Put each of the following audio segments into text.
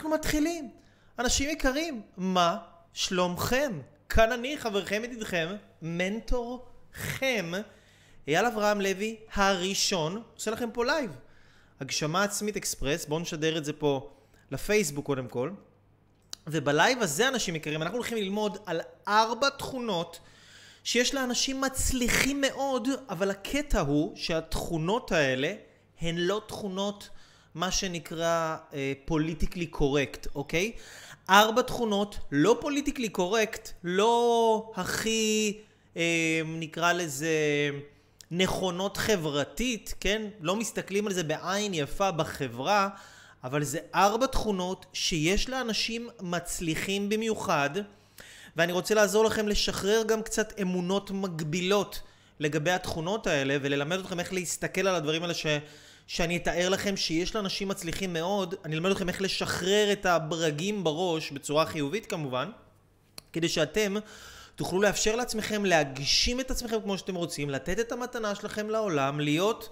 אנחנו מתחילים. אנשים יקרים, מה שלומכם? כאן אני, חברכם ידידכם, מנטורכם, אייל אברהם לוי הראשון, עושה לכם פה live. הגשמה עצמית אקספרס, בואו נשדר את זה פה לפייסבוק קודם כל. וב live הזה, אנשים יקרים, אנחנו הולכים ללמוד על ארבע תכונות שיש לאנשים מצליחים מאוד, אבל הקטע הוא שהתכונות האלה הן לא תכונות מה שנקרא פוליטיקלי אה, קורקט, אוקיי? ארבע תכונות לא פוליטיקלי קורקט, לא הכי אה, נקרא לזה נכונות חברתית, כן? לא מסתכלים על זה בעין יפה בחברה, אבל זה ארבע תכונות שיש לאנשים מצליחים במיוחד, ואני רוצה לעזור לכם לשחרר גם קצת אמונות מגבילות לגבי התכונות האלה, וללמד אתכם איך להסתכל על הדברים האלה ש... שאני אתאר לכם שיש לאנשים מצליחים מאוד, אני אלמד אתכם איך לשחרר את הברגים בראש, בצורה חיובית כמובן, כדי שאתם תוכלו לאפשר לעצמכם להגשים את עצמכם כמו שאתם רוצים, לתת את המתנה שלכם לעולם, להיות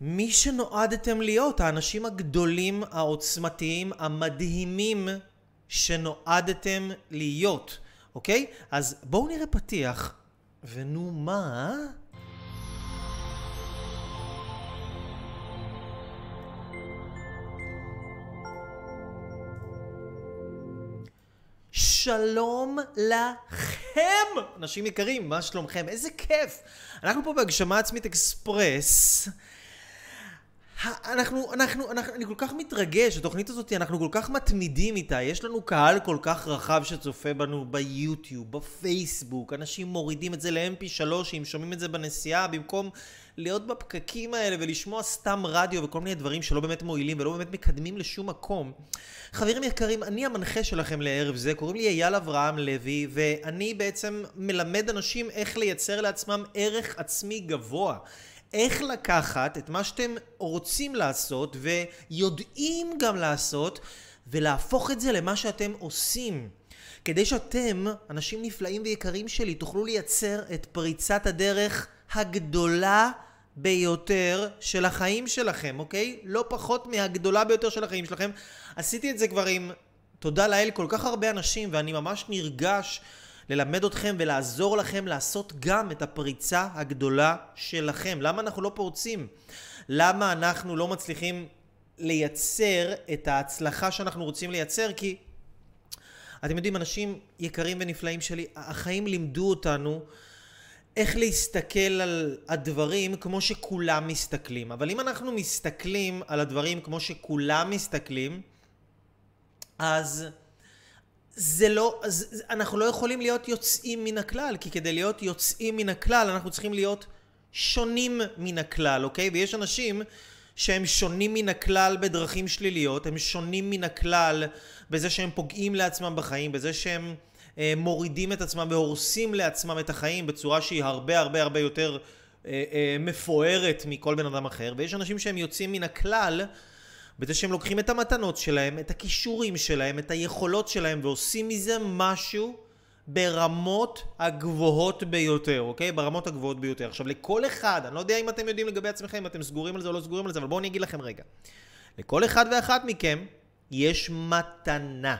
מי שנועדתם להיות, האנשים הגדולים, העוצמתיים, המדהימים שנועדתם להיות, אוקיי? אז בואו נראה פתיח, ונו מה? שלום לכם! אנשים יקרים, מה שלומכם? איזה כיף! אנחנו פה בהגשמה עצמית אקספרס. אנחנו, אנחנו, אנחנו, אני כל כך מתרגש, התוכנית הזאת, אנחנו כל כך מתמידים איתה, יש לנו קהל כל כך רחב שצופה בנו ביוטיוב, בפייסבוק, אנשים מורידים את זה ל-mp3 אם שומעים את זה בנסיעה, במקום להיות בפקקים האלה ולשמוע סתם רדיו וכל מיני דברים שלא באמת מועילים ולא באמת מקדמים לשום מקום. חברים יקרים, אני המנחה שלכם לערב זה, קוראים לי אייל אברהם לוי, ואני בעצם מלמד אנשים איך לייצר לעצמם ערך עצמי גבוה. איך לקחת את מה שאתם רוצים לעשות ויודעים גם לעשות ולהפוך את זה למה שאתם עושים. כדי שאתם, אנשים נפלאים ויקרים שלי, תוכלו לייצר את פריצת הדרך הגדולה ביותר של החיים שלכם, אוקיי? לא פחות מהגדולה ביותר של החיים שלכם. עשיתי את זה כבר עם, תודה לאל, כל כך הרבה אנשים, ואני ממש נרגש ללמד אתכם ולעזור לכם לעשות גם את הפריצה הגדולה שלכם. למה אנחנו לא פורצים? למה אנחנו לא מצליחים לייצר את ההצלחה שאנחנו רוצים לייצר? כי אתם יודעים, אנשים יקרים ונפלאים שלי, החיים לימדו אותנו איך להסתכל על הדברים כמו שכולם מסתכלים. אבל אם אנחנו מסתכלים על הדברים כמו שכולם מסתכלים, אז זה לא, אז אנחנו לא יכולים להיות יוצאים מן הכלל, כי כדי להיות יוצאים מן הכלל אנחנו צריכים להיות שונים מן הכלל, אוקיי? ויש אנשים שהם שונים מן הכלל בדרכים שליליות, הם שונים מן הכלל בזה שהם פוגעים לעצמם בחיים, בזה שהם מורידים את עצמם והורסים לעצמם את החיים בצורה שהיא הרבה הרבה הרבה יותר אה, אה, מפוארת מכל בן אדם אחר, ויש אנשים שהם יוצאים מן הכלל בזה שהם לוקחים את המתנות שלהם, את הכישורים שלהם, את היכולות שלהם ועושים מזה משהו ברמות הגבוהות ביותר, אוקיי? ברמות הגבוהות ביותר. עכשיו לכל אחד, אני לא יודע אם אתם יודעים לגבי עצמכם, אם אתם סגורים על זה או לא סגורים על זה, אבל בואו אני אגיד לכם רגע. לכל אחד ואחת מכם יש מתנה.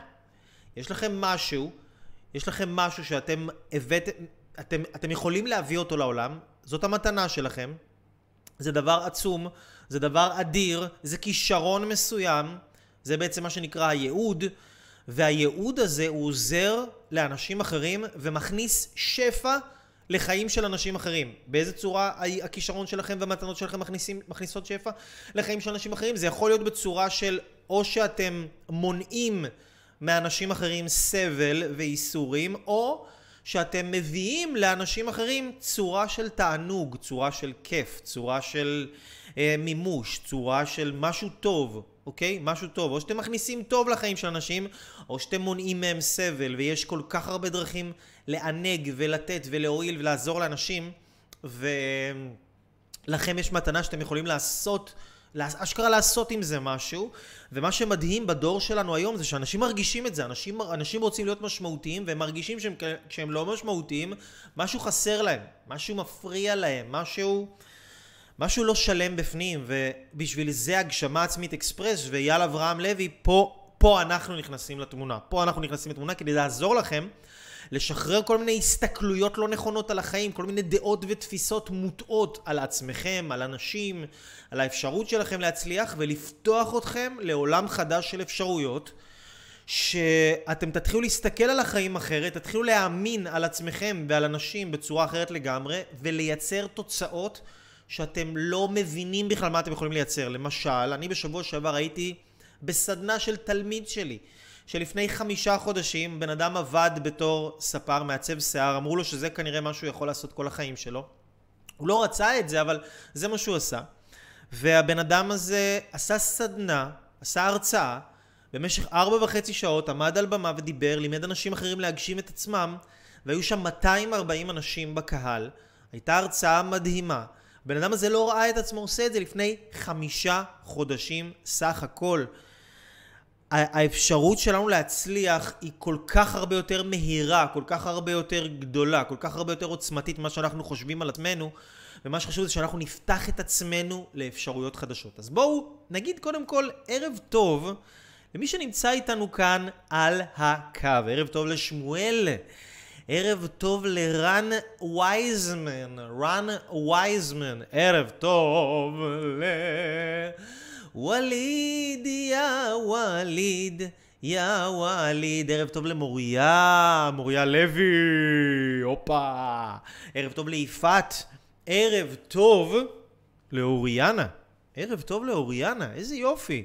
יש לכם משהו, יש לכם משהו שאתם הבאתם, אתם, אתם יכולים להביא אותו לעולם, זאת המתנה שלכם, זה דבר עצום, זה דבר אדיר, זה כישרון מסוים, זה בעצם מה שנקרא הייעוד, והייעוד הזה הוא עוזר לאנשים אחרים ומכניס שפע לחיים של אנשים אחרים. באיזה צורה הכישרון שלכם והמתנות שלכם מכניסים, מכניסות שפע לחיים של אנשים אחרים? זה יכול להיות בצורה של או שאתם מונעים מאנשים אחרים סבל וייסורים, או שאתם מביאים לאנשים אחרים צורה של תענוג, צורה של כיף, צורה של אה, מימוש, צורה של משהו טוב, אוקיי? משהו טוב. או שאתם מכניסים טוב לחיים של אנשים, או שאתם מונעים מהם סבל, ויש כל כך הרבה דרכים לענג ולתת ולהועיל ולעזור לאנשים, ולכם יש מתנה שאתם יכולים לעשות אשכרה לעשות עם זה משהו, ומה שמדהים בדור שלנו היום זה שאנשים מרגישים את זה, אנשים, אנשים רוצים להיות משמעותיים והם מרגישים שהם, שהם לא משמעותיים, משהו חסר להם, משהו מפריע להם, משהו, משהו לא שלם בפנים, ובשביל זה הגשמה עצמית אקספרס ואייל אברהם לוי פה פה אנחנו נכנסים לתמונה. פה אנחנו נכנסים לתמונה כדי לעזור לכם לשחרר כל מיני הסתכלויות לא נכונות על החיים, כל מיני דעות ותפיסות מוטעות על עצמכם, על אנשים, על האפשרות שלכם להצליח ולפתוח אתכם לעולם חדש של אפשרויות. שאתם תתחילו להסתכל על החיים אחרת, תתחילו להאמין על עצמכם ועל אנשים בצורה אחרת לגמרי ולייצר תוצאות שאתם לא מבינים בכלל מה אתם יכולים לייצר. למשל, אני בשבוע שעבר הייתי בסדנה של תלמיד שלי שלפני חמישה חודשים בן אדם עבד בתור ספר מעצב שיער, אמרו לו שזה כנראה מה שהוא יכול לעשות כל החיים שלו. הוא לא רצה את זה, אבל זה מה שהוא עשה. והבן אדם הזה עשה סדנה, עשה הרצאה, במשך ארבע וחצי שעות עמד על במה ודיבר, לימד אנשים אחרים להגשים את עצמם, והיו שם 240 אנשים בקהל. הייתה הרצאה מדהימה. הבן אדם הזה לא ראה את עצמו עושה את זה לפני חמישה חודשים סך הכל. האפשרות שלנו להצליח היא כל כך הרבה יותר מהירה, כל כך הרבה יותר גדולה, כל כך הרבה יותר עוצמתית ממה שאנחנו חושבים על עצמנו, ומה שחשוב זה שאנחנו נפתח את עצמנו לאפשרויות חדשות. אז בואו נגיד קודם כל ערב טוב למי שנמצא איתנו כאן על הקו. ערב טוב לשמואל. ערב טוב לרן וייזמן. רן וייזמן. ערב טוב ל... ווליד, יא ווליד, יא ווליד. ערב טוב למוריה, מוריה לוי, הופה. ערב טוב ליפעת. ערב טוב לאוריאנה. ערב טוב לאוריאנה, איזה יופי.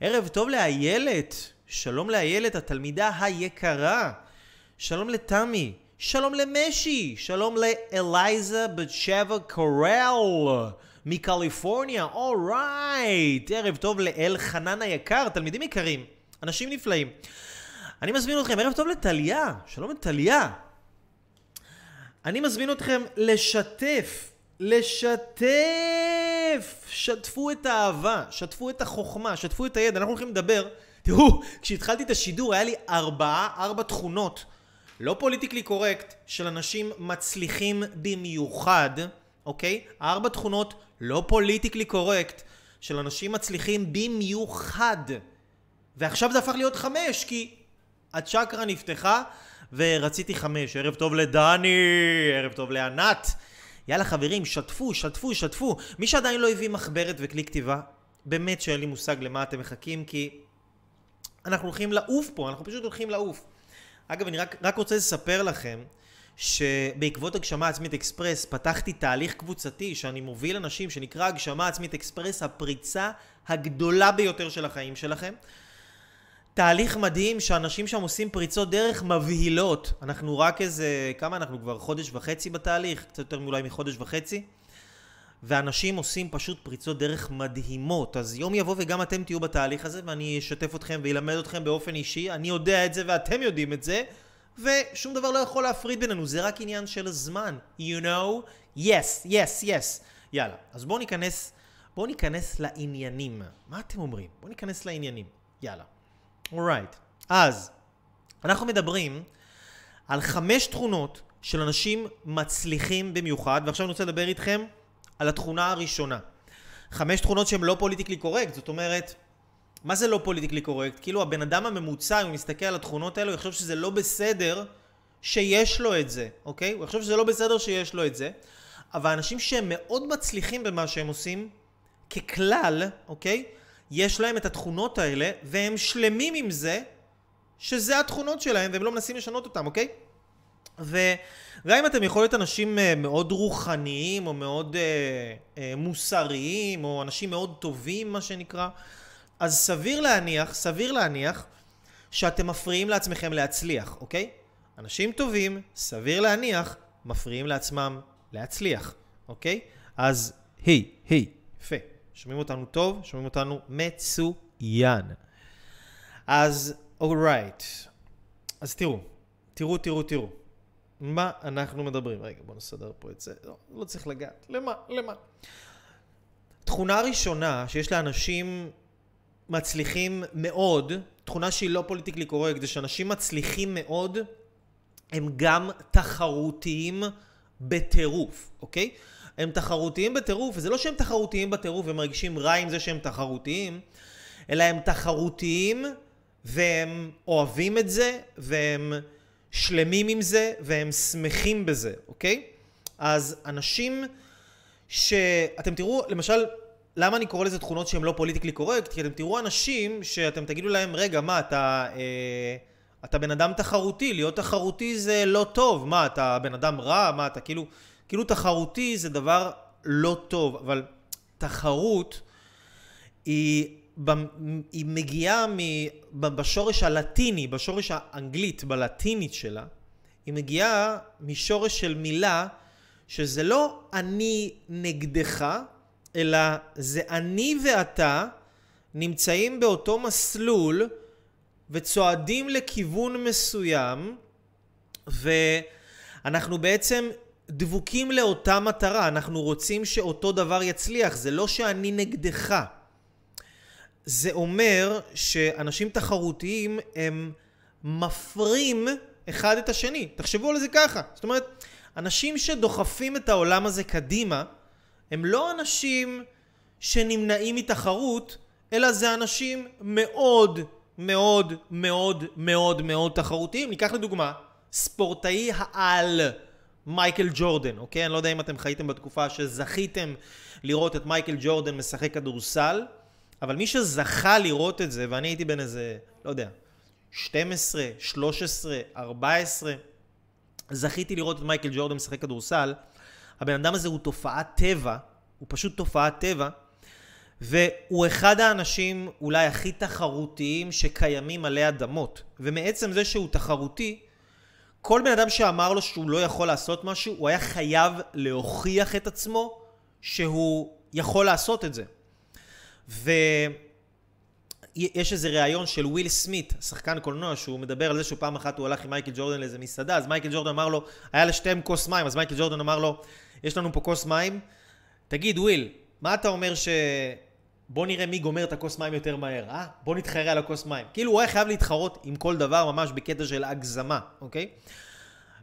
ערב טוב לאיילת. שלום לאיילת, התלמידה היקרה. שלום לתמי. שלום למשי. שלום לאלייזה בת שבע קורל. מקליפורניה, אורייט. ערב טוב לאל חנן היקר, תלמידים יקרים, אנשים נפלאים. אני מזמין אתכם, ערב טוב לטליה, שלום לטליה. אני מזמין אתכם לשתף, לשתף, שתפו את האהבה, שתפו את החוכמה, שתפו את הידע, אנחנו הולכים לדבר. תראו, כשהתחלתי את השידור היה לי ארבעה, ארבע תכונות לא פוליטיקלי קורקט של אנשים מצליחים במיוחד, אוקיי? ארבע תכונות לא פוליטיקלי קורקט של אנשים מצליחים במיוחד. ועכשיו זה הפך להיות חמש, כי הצ'קרה נפתחה ורציתי חמש. ערב טוב לדני, ערב טוב לענת. יאללה חברים, שתפו, שתפו, שתפו. מי שעדיין לא הביא מחברת וכלי כתיבה, באמת שאין לי מושג למה אתם מחכים, כי אנחנו הולכים לעוף פה, אנחנו פשוט הולכים לעוף. אגב, אני רק, רק רוצה לספר לכם שבעקבות הגשמה עצמית אקספרס פתחתי תהליך קבוצתי שאני מוביל אנשים שנקרא הגשמה עצמית אקספרס הפריצה הגדולה ביותר של החיים שלכם. תהליך מדהים שאנשים שם עושים פריצות דרך מבהילות. אנחנו רק איזה, כמה אנחנו כבר? חודש וחצי בתהליך? קצת יותר מאולי מחודש וחצי. ואנשים עושים פשוט פריצות דרך מדהימות. אז יום יבוא וגם אתם תהיו בתהליך הזה ואני אשתף אתכם ואלמד אתכם באופן אישי. אני יודע את זה ואתם יודעים את זה. ושום דבר לא יכול להפריד בינינו, זה רק עניין של זמן. You know? yes, yes, yes. יאללה, אז בואו ניכנס, בואו ניכנס לעניינים. מה אתם אומרים? בואו ניכנס לעניינים. יאללה. אורייט. Right. אז, אנחנו מדברים על חמש תכונות של אנשים מצליחים במיוחד, ועכשיו אני רוצה לדבר איתכם על התכונה הראשונה. חמש תכונות שהן לא פוליטיקלי קורקט, זאת אומרת, מה זה לא פוליטיקלי קורקט? כאילו הבן אדם הממוצע, אם הוא מסתכל על התכונות האלו, הוא יחשוב שזה לא בסדר שיש לו את זה, אוקיי? הוא יחשוב שזה לא בסדר שיש לו את זה. אבל אנשים שהם מאוד מצליחים במה שהם עושים, ככלל, אוקיי? יש להם את התכונות האלה, והם שלמים עם זה, שזה התכונות שלהם, והם לא מנסים לשנות אותם, אוקיי? וגם אם אתם יכולים להיות אנשים אה, מאוד רוחניים, או מאוד אה, אה, מוסריים, או אנשים מאוד טובים, מה שנקרא, אז סביר להניח, סביר להניח, שאתם מפריעים לעצמכם להצליח, אוקיי? אנשים טובים, סביר להניח, מפריעים לעצמם להצליח, אוקיי? אז היי, היי, יפה. שומעים אותנו טוב? שומעים אותנו מצוין. אז אורייט. אז תראו, תראו, תראו, תראו. מה אנחנו מדברים? רגע, בואו נסדר פה את זה. לא, לא צריך לגעת. למה? למה? תכונה ראשונה שיש לאנשים מצליחים מאוד, תכונה שהיא לא פוליטיקלי קורקט, זה שאנשים מצליחים מאוד, הם גם תחרותיים בטירוף, אוקיי? הם תחרותיים בטירוף, וזה לא שהם תחרותיים בטירוף ומרגישים רע עם זה שהם תחרותיים, אלא הם תחרותיים והם אוהבים את זה, והם שלמים עם זה, והם שמחים בזה, אוקיי? אז אנשים שאתם תראו, למשל, למה אני קורא לזה תכונות שהן לא פוליטיקלי קורקט? כי אתם תראו אנשים שאתם תגידו להם, רגע, מה, אתה, אה, אתה בן אדם תחרותי, להיות תחרותי זה לא טוב, מה, אתה בן אדם רע, מה, אתה כאילו, כאילו תחרותי זה דבר לא טוב, אבל תחרות היא, היא מגיעה בשורש הלטיני, בשורש האנגלית, בלטינית שלה, היא מגיעה משורש של מילה שזה לא אני נגדך, אלא זה אני ואתה נמצאים באותו מסלול וצועדים לכיוון מסוים ואנחנו בעצם דבוקים לאותה מטרה, אנחנו רוצים שאותו דבר יצליח, זה לא שאני נגדך. זה אומר שאנשים תחרותיים הם מפרים אחד את השני. תחשבו על זה ככה. זאת אומרת, אנשים שדוחפים את העולם הזה קדימה, הם לא אנשים שנמנעים מתחרות, אלא זה אנשים מאוד מאוד מאוד מאוד מאוד תחרותיים. ניקח לדוגמה, ספורטאי העל מייקל ג'ורדן, אוקיי? אני לא יודע אם אתם חייתם בתקופה שזכיתם לראות את מייקל ג'ורדן משחק כדורסל, אבל מי שזכה לראות את זה, ואני הייתי בן איזה, לא יודע, 12, 13, 14, זכיתי לראות את מייקל ג'ורדן משחק כדורסל. הבן אדם הזה הוא תופעת טבע, הוא פשוט תופעת טבע, והוא אחד האנשים אולי הכי תחרותיים שקיימים עלי אדמות. ומעצם זה שהוא תחרותי, כל בן אדם שאמר לו שהוא לא יכול לעשות משהו, הוא היה חייב להוכיח את עצמו שהוא יכול לעשות את זה. ו... יש איזה ראיון של וויל סמית, שחקן קולנוע, שהוא מדבר על זה שהוא פעם אחת הוא הלך עם מייקל ג'ורדן לאיזה מסעדה, אז מייקל ג'ורדן אמר לו, היה לשתיהם כוס מים, אז מייקל ג'ורדן אמר לו, יש לנו פה כוס מים, תגיד וויל, מה אתה אומר ש... בוא נראה מי גומר את הכוס מים יותר מהר, אה? בוא נתחרה על הכוס מים. כאילו הוא היה חייב להתחרות עם כל דבר ממש בקטע של הגזמה, אוקיי?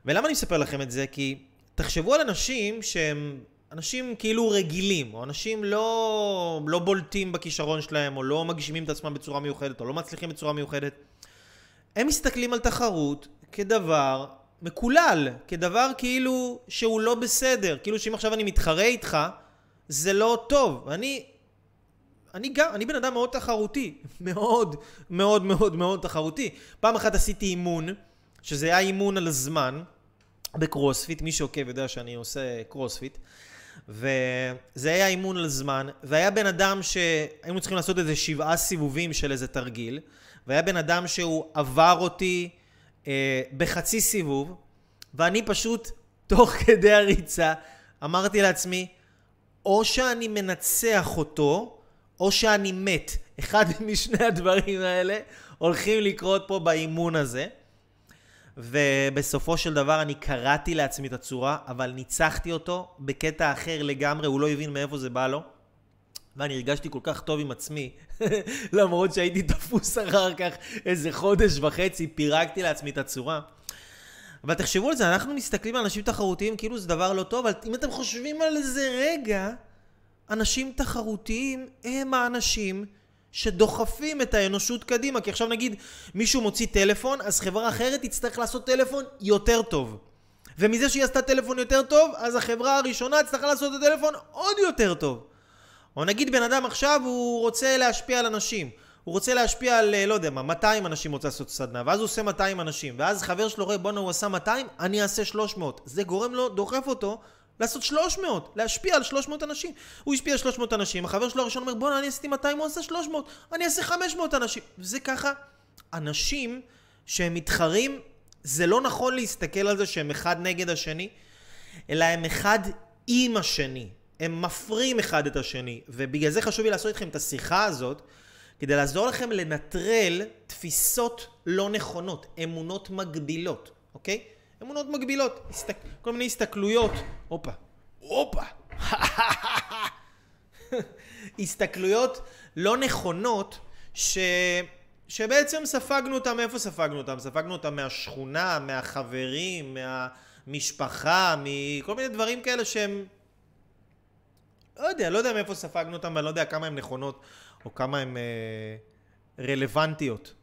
ולמה אני מספר לכם את זה? כי תחשבו על אנשים שהם אנשים כאילו רגילים, או אנשים לא, לא בולטים בכישרון שלהם, או לא מגשימים את עצמם בצורה מיוחדת, או לא מצליחים בצורה מיוחדת. הם מסתכלים על תחרות כדבר מקולל, כדבר כאילו שהוא לא בסדר, כאילו שאם עכשיו אני מתחרה איתך, זה לא טוב. אני, אני גם, אני בן אדם מאוד תחרותי, מאוד מאוד מאוד מאוד תחרותי. פעם אחת עשיתי אימון, שזה היה אימון על זמן, בקרוספיט, מי שעוקב יודע שאני עושה קרוספיט. וזה היה אימון על זמן, והיה בן אדם שהיינו צריכים לעשות איזה שבעה סיבובים של איזה תרגיל, והיה בן אדם שהוא עבר אותי אה, בחצי סיבוב, ואני פשוט, תוך כדי הריצה, אמרתי לעצמי, או שאני מנצח אותו, או שאני מת. אחד משני הדברים האלה הולכים לקרות פה באימון הזה. ובסופו של דבר אני קראתי לעצמי את הצורה, אבל ניצחתי אותו בקטע אחר לגמרי, הוא לא הבין מאיפה זה בא לו. ואני הרגשתי כל כך טוב עם עצמי, למרות שהייתי תפוס אחר כך איזה חודש וחצי, פירקתי לעצמי את הצורה. אבל תחשבו על זה, אנחנו מסתכלים על אנשים תחרותיים כאילו זה דבר לא טוב, אבל אם אתם חושבים על זה רגע, אנשים תחרותיים הם האנשים שדוחפים את האנושות קדימה. כי עכשיו נגיד מישהו מוציא טלפון, אז חברה אחרת תצטרך לעשות טלפון יותר טוב. ומזה שהיא עשתה טלפון יותר טוב, אז החברה הראשונה תצטרך לעשות את הטלפון עוד יותר טוב. או נגיד בן אדם עכשיו הוא רוצה להשפיע על אנשים. הוא רוצה להשפיע על, לא יודע מה, 200 אנשים רוצה לעשות סדנה, ואז הוא עושה 200 אנשים, ואז חבר שלו רואה, בואנה הוא עשה 200, אני אעשה 300. זה גורם לו, דוחף אותו לעשות 300, להשפיע על 300 אנשים. הוא השפיע על 300 אנשים, החבר שלו הראשון אומר בואנה אני עשיתי 200, הוא עשה 300, אני אעשה 500 אנשים. וזה ככה, אנשים שהם מתחרים, זה לא נכון להסתכל על זה שהם אחד נגד השני, אלא הם אחד עם השני. הם מפרים אחד את השני. ובגלל זה חשוב לי לעשות איתכם את השיחה הזאת, כדי לעזור לכם לנטרל תפיסות לא נכונות, אמונות מגבילות, אוקיי? אמונות מגבילות, הסתק... כל מיני הסתכלויות. הופה, הופה. הסתכלויות לא נכונות ש... שבעצם ספגנו אותם, מאיפה ספגנו אותם? ספגנו אותם מהשכונה, מהחברים, מהמשפחה, מכל מיני דברים כאלה שהם... לא יודע, לא יודע מאיפה ספגנו אותם, ואני לא יודע כמה הן נכונות או כמה הן אה, רלוונטיות.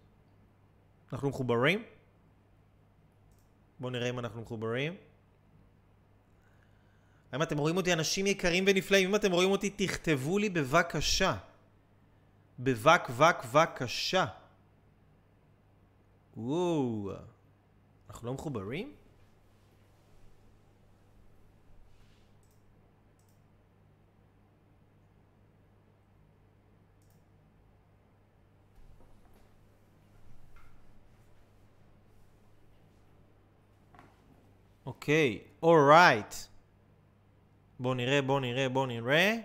אנחנו מחוברים? בואו נראה אם אנחנו מחוברים. האם אתם רואים אותי אנשים יקרים ונפלאים? אם אתם רואים אותי, תכתבו לי בבקשה. בבק, בק, בבקשה. וואו. אנחנו לא מחוברים? אוקיי, אורייט. בואו נראה, בואו נראה, בואו נראה.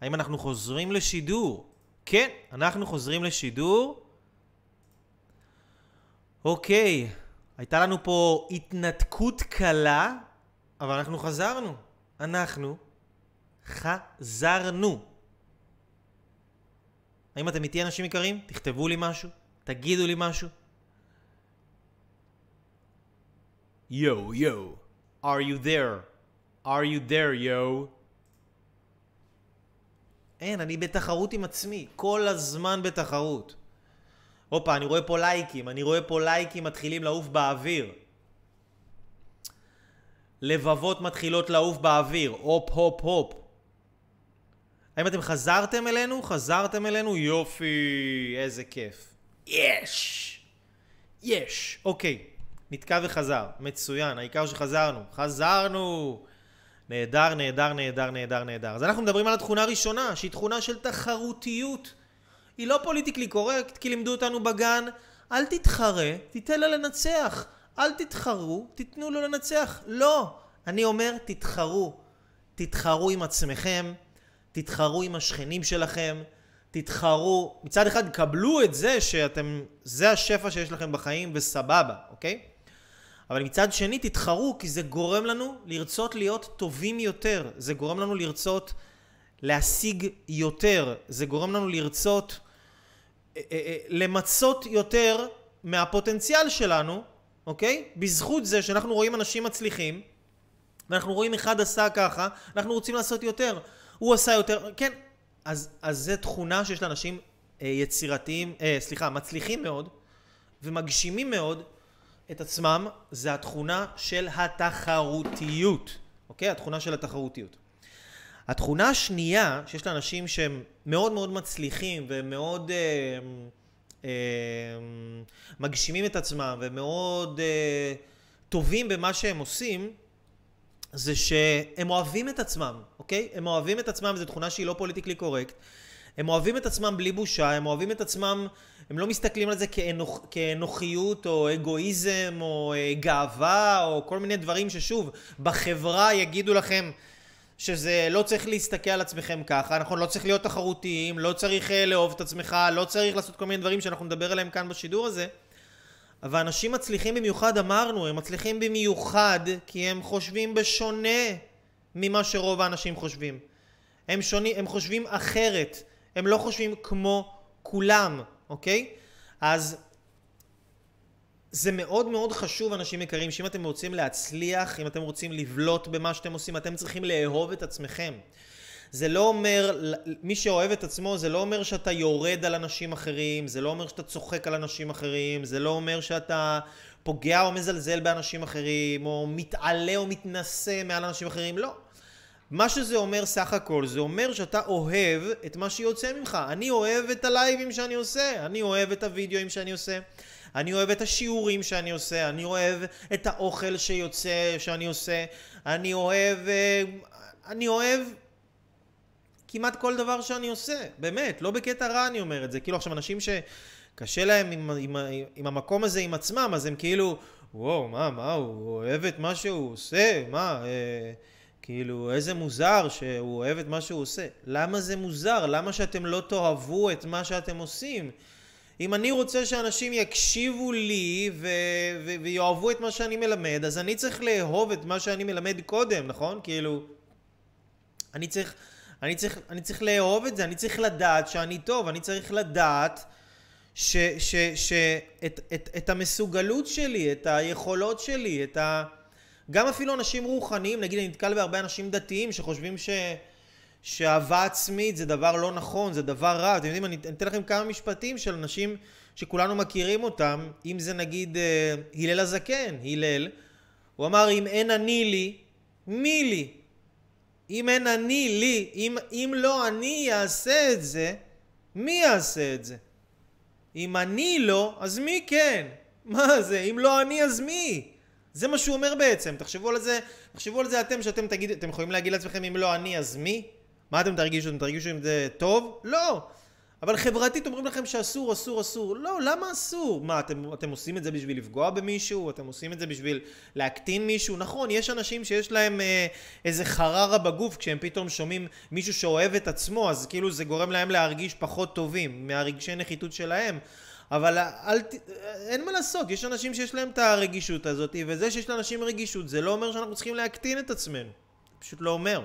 האם אנחנו חוזרים לשידור? כן, אנחנו חוזרים לשידור. אוקיי, הייתה לנו פה התנתקות קלה, אבל אנחנו חזרנו. אנחנו חזרנו. האם אתם איתי אנשים יקרים? תכתבו לי משהו, תגידו לי משהו. Yo, yo, are you there? are you there, yo? אין, אני בתחרות עם עצמי, כל הזמן בתחרות. הופה, אני רואה פה לייקים, אני רואה פה לייקים מתחילים לעוף באוויר. לבבות מתחילות לעוף באוויר, הופ הופ הופ. האם אתם חזרתם אלינו? חזרתם אלינו? יופי, איזה כיף. יש! יש! אוקיי. נתקע וחזר. מצוין, העיקר שחזרנו. חזרנו! נהדר, נהדר, נהדר, נהדר, נהדר. אז אנחנו מדברים על התכונה הראשונה, שהיא תכונה של תחרותיות. היא לא פוליטיקלי קורקט, כי לימדו אותנו בגן, אל תתחרה, תיתן לה לנצח. אל תתחרו, תיתנו לו לנצח. לא. אני אומר, תתחרו. תתחרו עם עצמכם, תתחרו עם השכנים שלכם, תתחרו. מצד אחד, קבלו את זה שאתם, זה השפע שיש לכם בחיים וסבבה, אוקיי? אבל מצד שני תתחרו כי זה גורם לנו לרצות להיות טובים יותר, זה גורם לנו לרצות להשיג יותר, זה גורם לנו לרצות אה, אה, אה, למצות יותר מהפוטנציאל שלנו, אוקיי? בזכות זה שאנחנו רואים אנשים מצליחים ואנחנו רואים אחד עשה ככה, אנחנו רוצים לעשות יותר, הוא עשה יותר, כן, אז, אז זה תכונה שיש לאנשים יצירתיים, סליחה, מצליחים מאוד ומגשימים מאוד את עצמם זה התכונה של התחרותיות, אוקיי? התכונה של התחרותיות. התכונה השנייה שיש לאנשים שהם מאוד מאוד מצליחים ומאוד אה, אה, מגשימים את עצמם ומאוד אה, טובים במה שהם עושים זה שהם אוהבים את עצמם, אוקיי? הם אוהבים את עצמם, זו תכונה שהיא לא פוליטיקלי קורקט. הם אוהבים את עצמם בלי בושה, הם אוהבים את עצמם הם לא מסתכלים על זה כאנוכ, כאנוכיות או אגואיזם או אה, גאווה או כל מיני דברים ששוב, בחברה יגידו לכם שזה לא צריך להסתכל על עצמכם ככה, נכון? לא צריך להיות תחרותיים, לא צריך אה, לאהוב את עצמך, לא צריך לעשות כל מיני דברים שאנחנו נדבר עליהם כאן בשידור הזה. אבל אנשים מצליחים במיוחד, אמרנו, הם מצליחים במיוחד כי הם חושבים בשונה ממה שרוב האנשים חושבים. הם, שוני, הם חושבים אחרת, הם לא חושבים כמו כולם. אוקיי? אז זה מאוד מאוד חשוב, אנשים יקרים, שאם אתם רוצים להצליח, אם אתם רוצים לבלוט במה שאתם עושים, אתם צריכים לאהוב את עצמכם. זה לא אומר, מי שאוהב את עצמו, זה לא אומר שאתה יורד על אנשים אחרים, זה לא אומר שאתה צוחק על אנשים אחרים, זה לא אומר שאתה פוגע או מזלזל באנשים אחרים, או מתעלה או מתנשא מעל אנשים אחרים, לא. מה שזה אומר סך הכל, זה אומר שאתה אוהב את מה שיוצא ממך. אני אוהב את הלייבים שאני עושה, אני אוהב את הוידאוים שאני עושה, אני אוהב את השיעורים שאני עושה, אני אוהב את האוכל שיוצא, שאני עושה, אני אוהב... אה, אני אוהב כמעט כל דבר שאני עושה, באמת, לא בקטע רע אני אומר את זה. כאילו עכשיו אנשים שקשה להם עם, עם, עם, עם המקום הזה עם עצמם, אז הם כאילו, וואו, מה, מה, הוא אוהב את מה שהוא עושה, מה... אה, כאילו, איזה מוזר שהוא אוהב את מה שהוא עושה. למה זה מוזר? למה שאתם לא תאהבו את מה שאתם עושים? אם אני רוצה שאנשים יקשיבו לי ו- ו- ויאהבו את מה שאני מלמד, אז אני צריך לאהוב את מה שאני מלמד קודם, נכון? כאילו, אני צריך, אני צריך, אני צריך לאהוב את זה, אני צריך לדעת שאני טוב, אני צריך לדעת ש- ש- ש- את, את, את המסוגלות שלי, את היכולות שלי, את ה... גם אפילו אנשים רוחניים, נגיד אני נתקל בהרבה אנשים דתיים שחושבים ש... שאהבה עצמית זה דבר לא נכון, זה דבר רע. אתם יודעים, אני אתן לכם כמה משפטים של אנשים שכולנו מכירים אותם, אם זה נגיד אה, הלל הזקן, הלל, הוא אמר אם אין אני לי, מי לי? אם אין אני לי, אם, אם לא אני אעשה את זה, מי יעשה את זה? אם אני לא, אז מי כן? מה זה? אם לא אני, אז מי? זה מה שהוא אומר בעצם. תחשבו על זה, תחשבו על זה אתם, שאתם תגיד, אתם יכולים להגיד לעצמכם אם לא אני, אז מי? מה אתם תרגישו? אתם תרגישו אם זה טוב? לא. אבל חברתית אומרים לכם שאסור, אסור, אסור. לא, למה אסור? מה, אתם, אתם עושים את זה בשביל לפגוע במישהו? אתם עושים את זה בשביל להקטין מישהו? נכון, יש אנשים שיש להם אה, איזה חררה בגוף כשהם פתאום שומעים מישהו שאוהב את עצמו, אז כאילו זה גורם להם להרגיש פחות טובים מהרגשי נחיתות שלהם. אבל אל, אין מה לעשות, יש אנשים שיש להם את הרגישות הזאת, וזה שיש לאנשים רגישות זה לא אומר שאנחנו צריכים להקטין את עצמנו. פשוט לא אומר.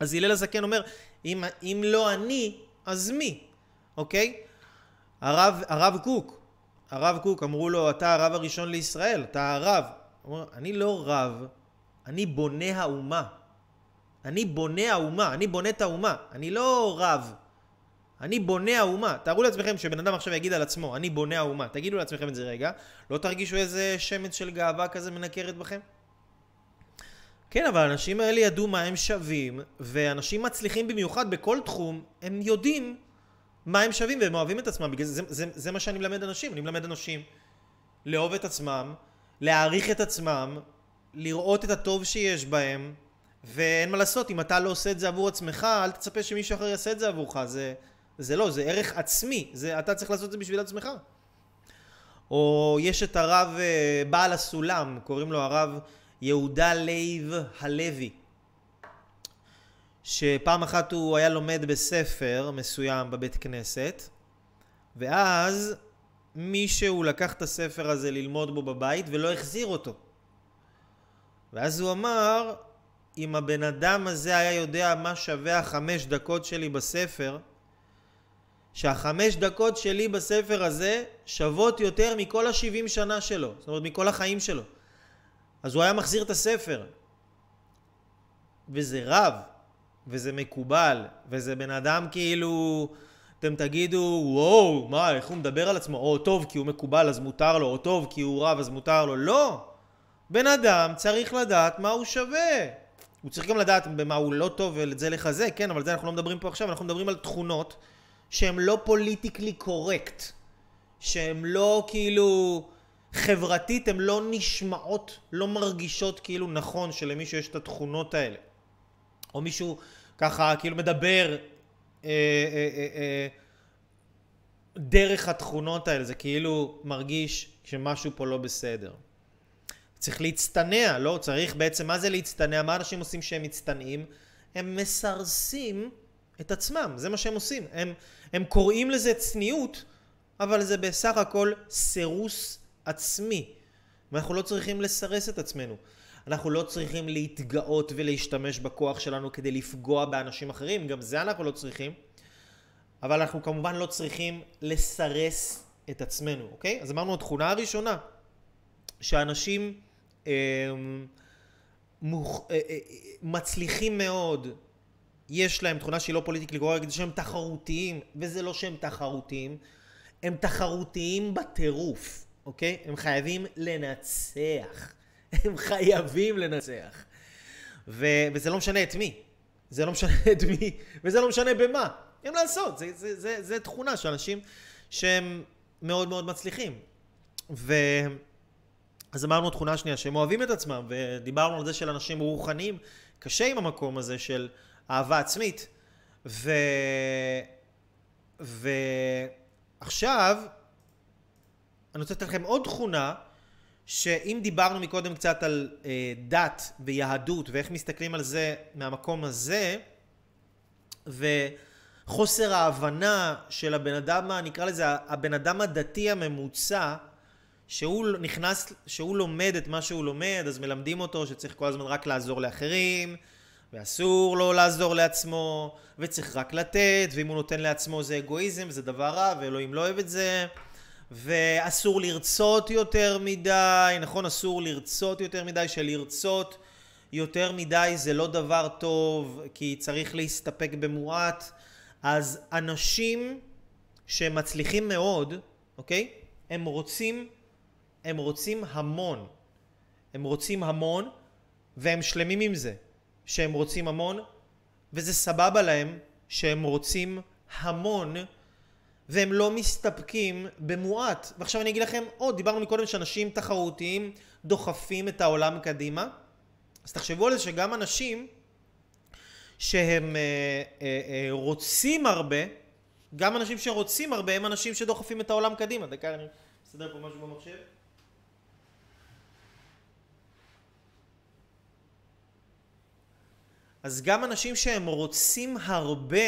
אז הלל הזקן אומר, אם, אם לא אני, אז מי? אוקיי? הרב, הרב קוק, הרב קוק, אמרו לו, אתה הרב הראשון לישראל, אתה הרב. הוא אומר, אני לא רב, אני בונה האומה. אני בונה האומה, אני בונה את האומה, אני לא רב. אני בונה האומה. תארו לעצמכם שבן אדם עכשיו יגיד על עצמו, אני בונה האומה. תגידו לעצמכם את זה רגע. לא תרגישו איזה שמץ של גאווה כזה מנקרת בכם? כן, אבל האנשים האלה ידעו מה הם שווים, ואנשים מצליחים במיוחד בכל תחום, הם יודעים מה הם שווים והם אוהבים את עצמם. בגלל זה, זה, זה, מה שאני מלמד אנשים. אני מלמד אנשים לאהוב את עצמם, להעריך את עצמם, לראות את הטוב שיש בהם, ואין מה לעשות, אם אתה לא עושה את זה עבור עצמך, אל תצפה שמישהו אחר יעשה את זה עבורך. זה, זה לא, זה ערך עצמי. זה, אתה צריך לעשות את זה בשביל עצמך. או יש את הרב אה, בעל הסולם, קוראים לו הרב יהודה לייב הלוי. שפעם אחת הוא היה לומד בספר מסוים בבית כנסת, ואז מישהו לקח את הספר הזה ללמוד בו בבית ולא החזיר אותו. ואז הוא אמר, אם הבן אדם הזה היה יודע מה שווה החמש דקות שלי בספר, שהחמש דקות שלי בספר הזה שוות יותר מכל השבעים שנה שלו, זאת אומרת מכל החיים שלו. אז הוא היה מחזיר את הספר. וזה רב, וזה מקובל, וזה בן אדם כאילו, אתם תגידו, וואו, מה, איך הוא מדבר על עצמו? או טוב כי הוא מקובל אז מותר לו, או טוב כי הוא רב אז מותר לו. לא! בן אדם צריך לדעת מה הוא שווה. הוא צריך גם לדעת במה הוא לא טוב ואת זה לחזק, כן, אבל זה אנחנו לא מדברים פה עכשיו, אנחנו מדברים על תכונות שהן לא פוליטיקלי קורקט, שהן לא כאילו חברתית, הן לא נשמעות, לא מרגישות כאילו נכון שלמישהו יש את התכונות האלה. או מישהו ככה כאילו מדבר אה, אה, אה, אה, דרך התכונות האלה, זה כאילו מרגיש שמשהו פה לא בסדר. צריך להצטנע, לא? צריך בעצם, מה זה להצטנע? מה אנשים עושים שהם מצטנעים? הם מסרסים את עצמם, זה מה שהם עושים. הם, הם קוראים לזה צניעות, אבל זה בסך הכל סירוס עצמי. ואנחנו לא צריכים לסרס את עצמנו. אנחנו לא צריכים להתגאות ולהשתמש בכוח שלנו כדי לפגוע באנשים אחרים, גם זה אנחנו לא צריכים. אבל אנחנו כמובן לא צריכים לסרס את עצמנו, אוקיי? אז אמרנו, התכונה הראשונה, שאנשים אה, מוכ... אה, אה, מצליחים מאוד, יש להם תכונה שהיא לא פוליטיקלי קורקט, שהם תחרותיים, וזה לא שהם תחרותיים, הם תחרותיים בטירוף, אוקיי? הם חייבים לנצח. הם חייבים לנצח. ו... וזה לא משנה את מי. זה לא משנה את מי, וזה לא משנה במה. אין לעשות, זה, זה, זה, זה תכונה של אנשים שהם מאוד מאוד מצליחים. ו... אז אמרנו תכונה שנייה, שהם אוהבים את עצמם, ודיברנו על זה של אנשים רוחניים, קשה עם המקום הזה של אהבה עצמית. ו... ועכשיו, אני רוצה לתת לכם עוד תכונה שאם דיברנו מקודם קצת על אה, דת ויהדות ואיך מסתכלים על זה מהמקום הזה וחוסר ההבנה של הבן אדם, נקרא לזה הבן אדם הדתי הממוצע שהוא נכנס, שהוא לומד את מה שהוא לומד אז מלמדים אותו שצריך כל הזמן רק לעזור לאחרים ואסור לו לעזור לעצמו וצריך רק לתת ואם הוא נותן לעצמו זה אגואיזם זה דבר רע ואלוהים לא אוהב את זה ואסור לרצות יותר מדי, נכון? אסור לרצות יותר מדי, שלרצות יותר מדי זה לא דבר טוב, כי צריך להסתפק במועט. אז אנשים שמצליחים מאוד, אוקיי? הם רוצים, הם רוצים המון. הם רוצים המון, והם שלמים עם זה שהם רוצים המון, וזה סבבה להם שהם רוצים המון, והם לא מסתפקים במועט. ועכשיו אני אגיד לכם עוד, דיברנו מקודם שאנשים תחרותיים דוחפים את העולם קדימה, אז תחשבו על זה שגם אנשים שהם אה, אה, אה, רוצים הרבה, גם אנשים שרוצים הרבה הם אנשים שדוחפים את העולם קדימה. דקה, אני אסדר פה משהו במחשב. אז גם אנשים שהם רוצים הרבה,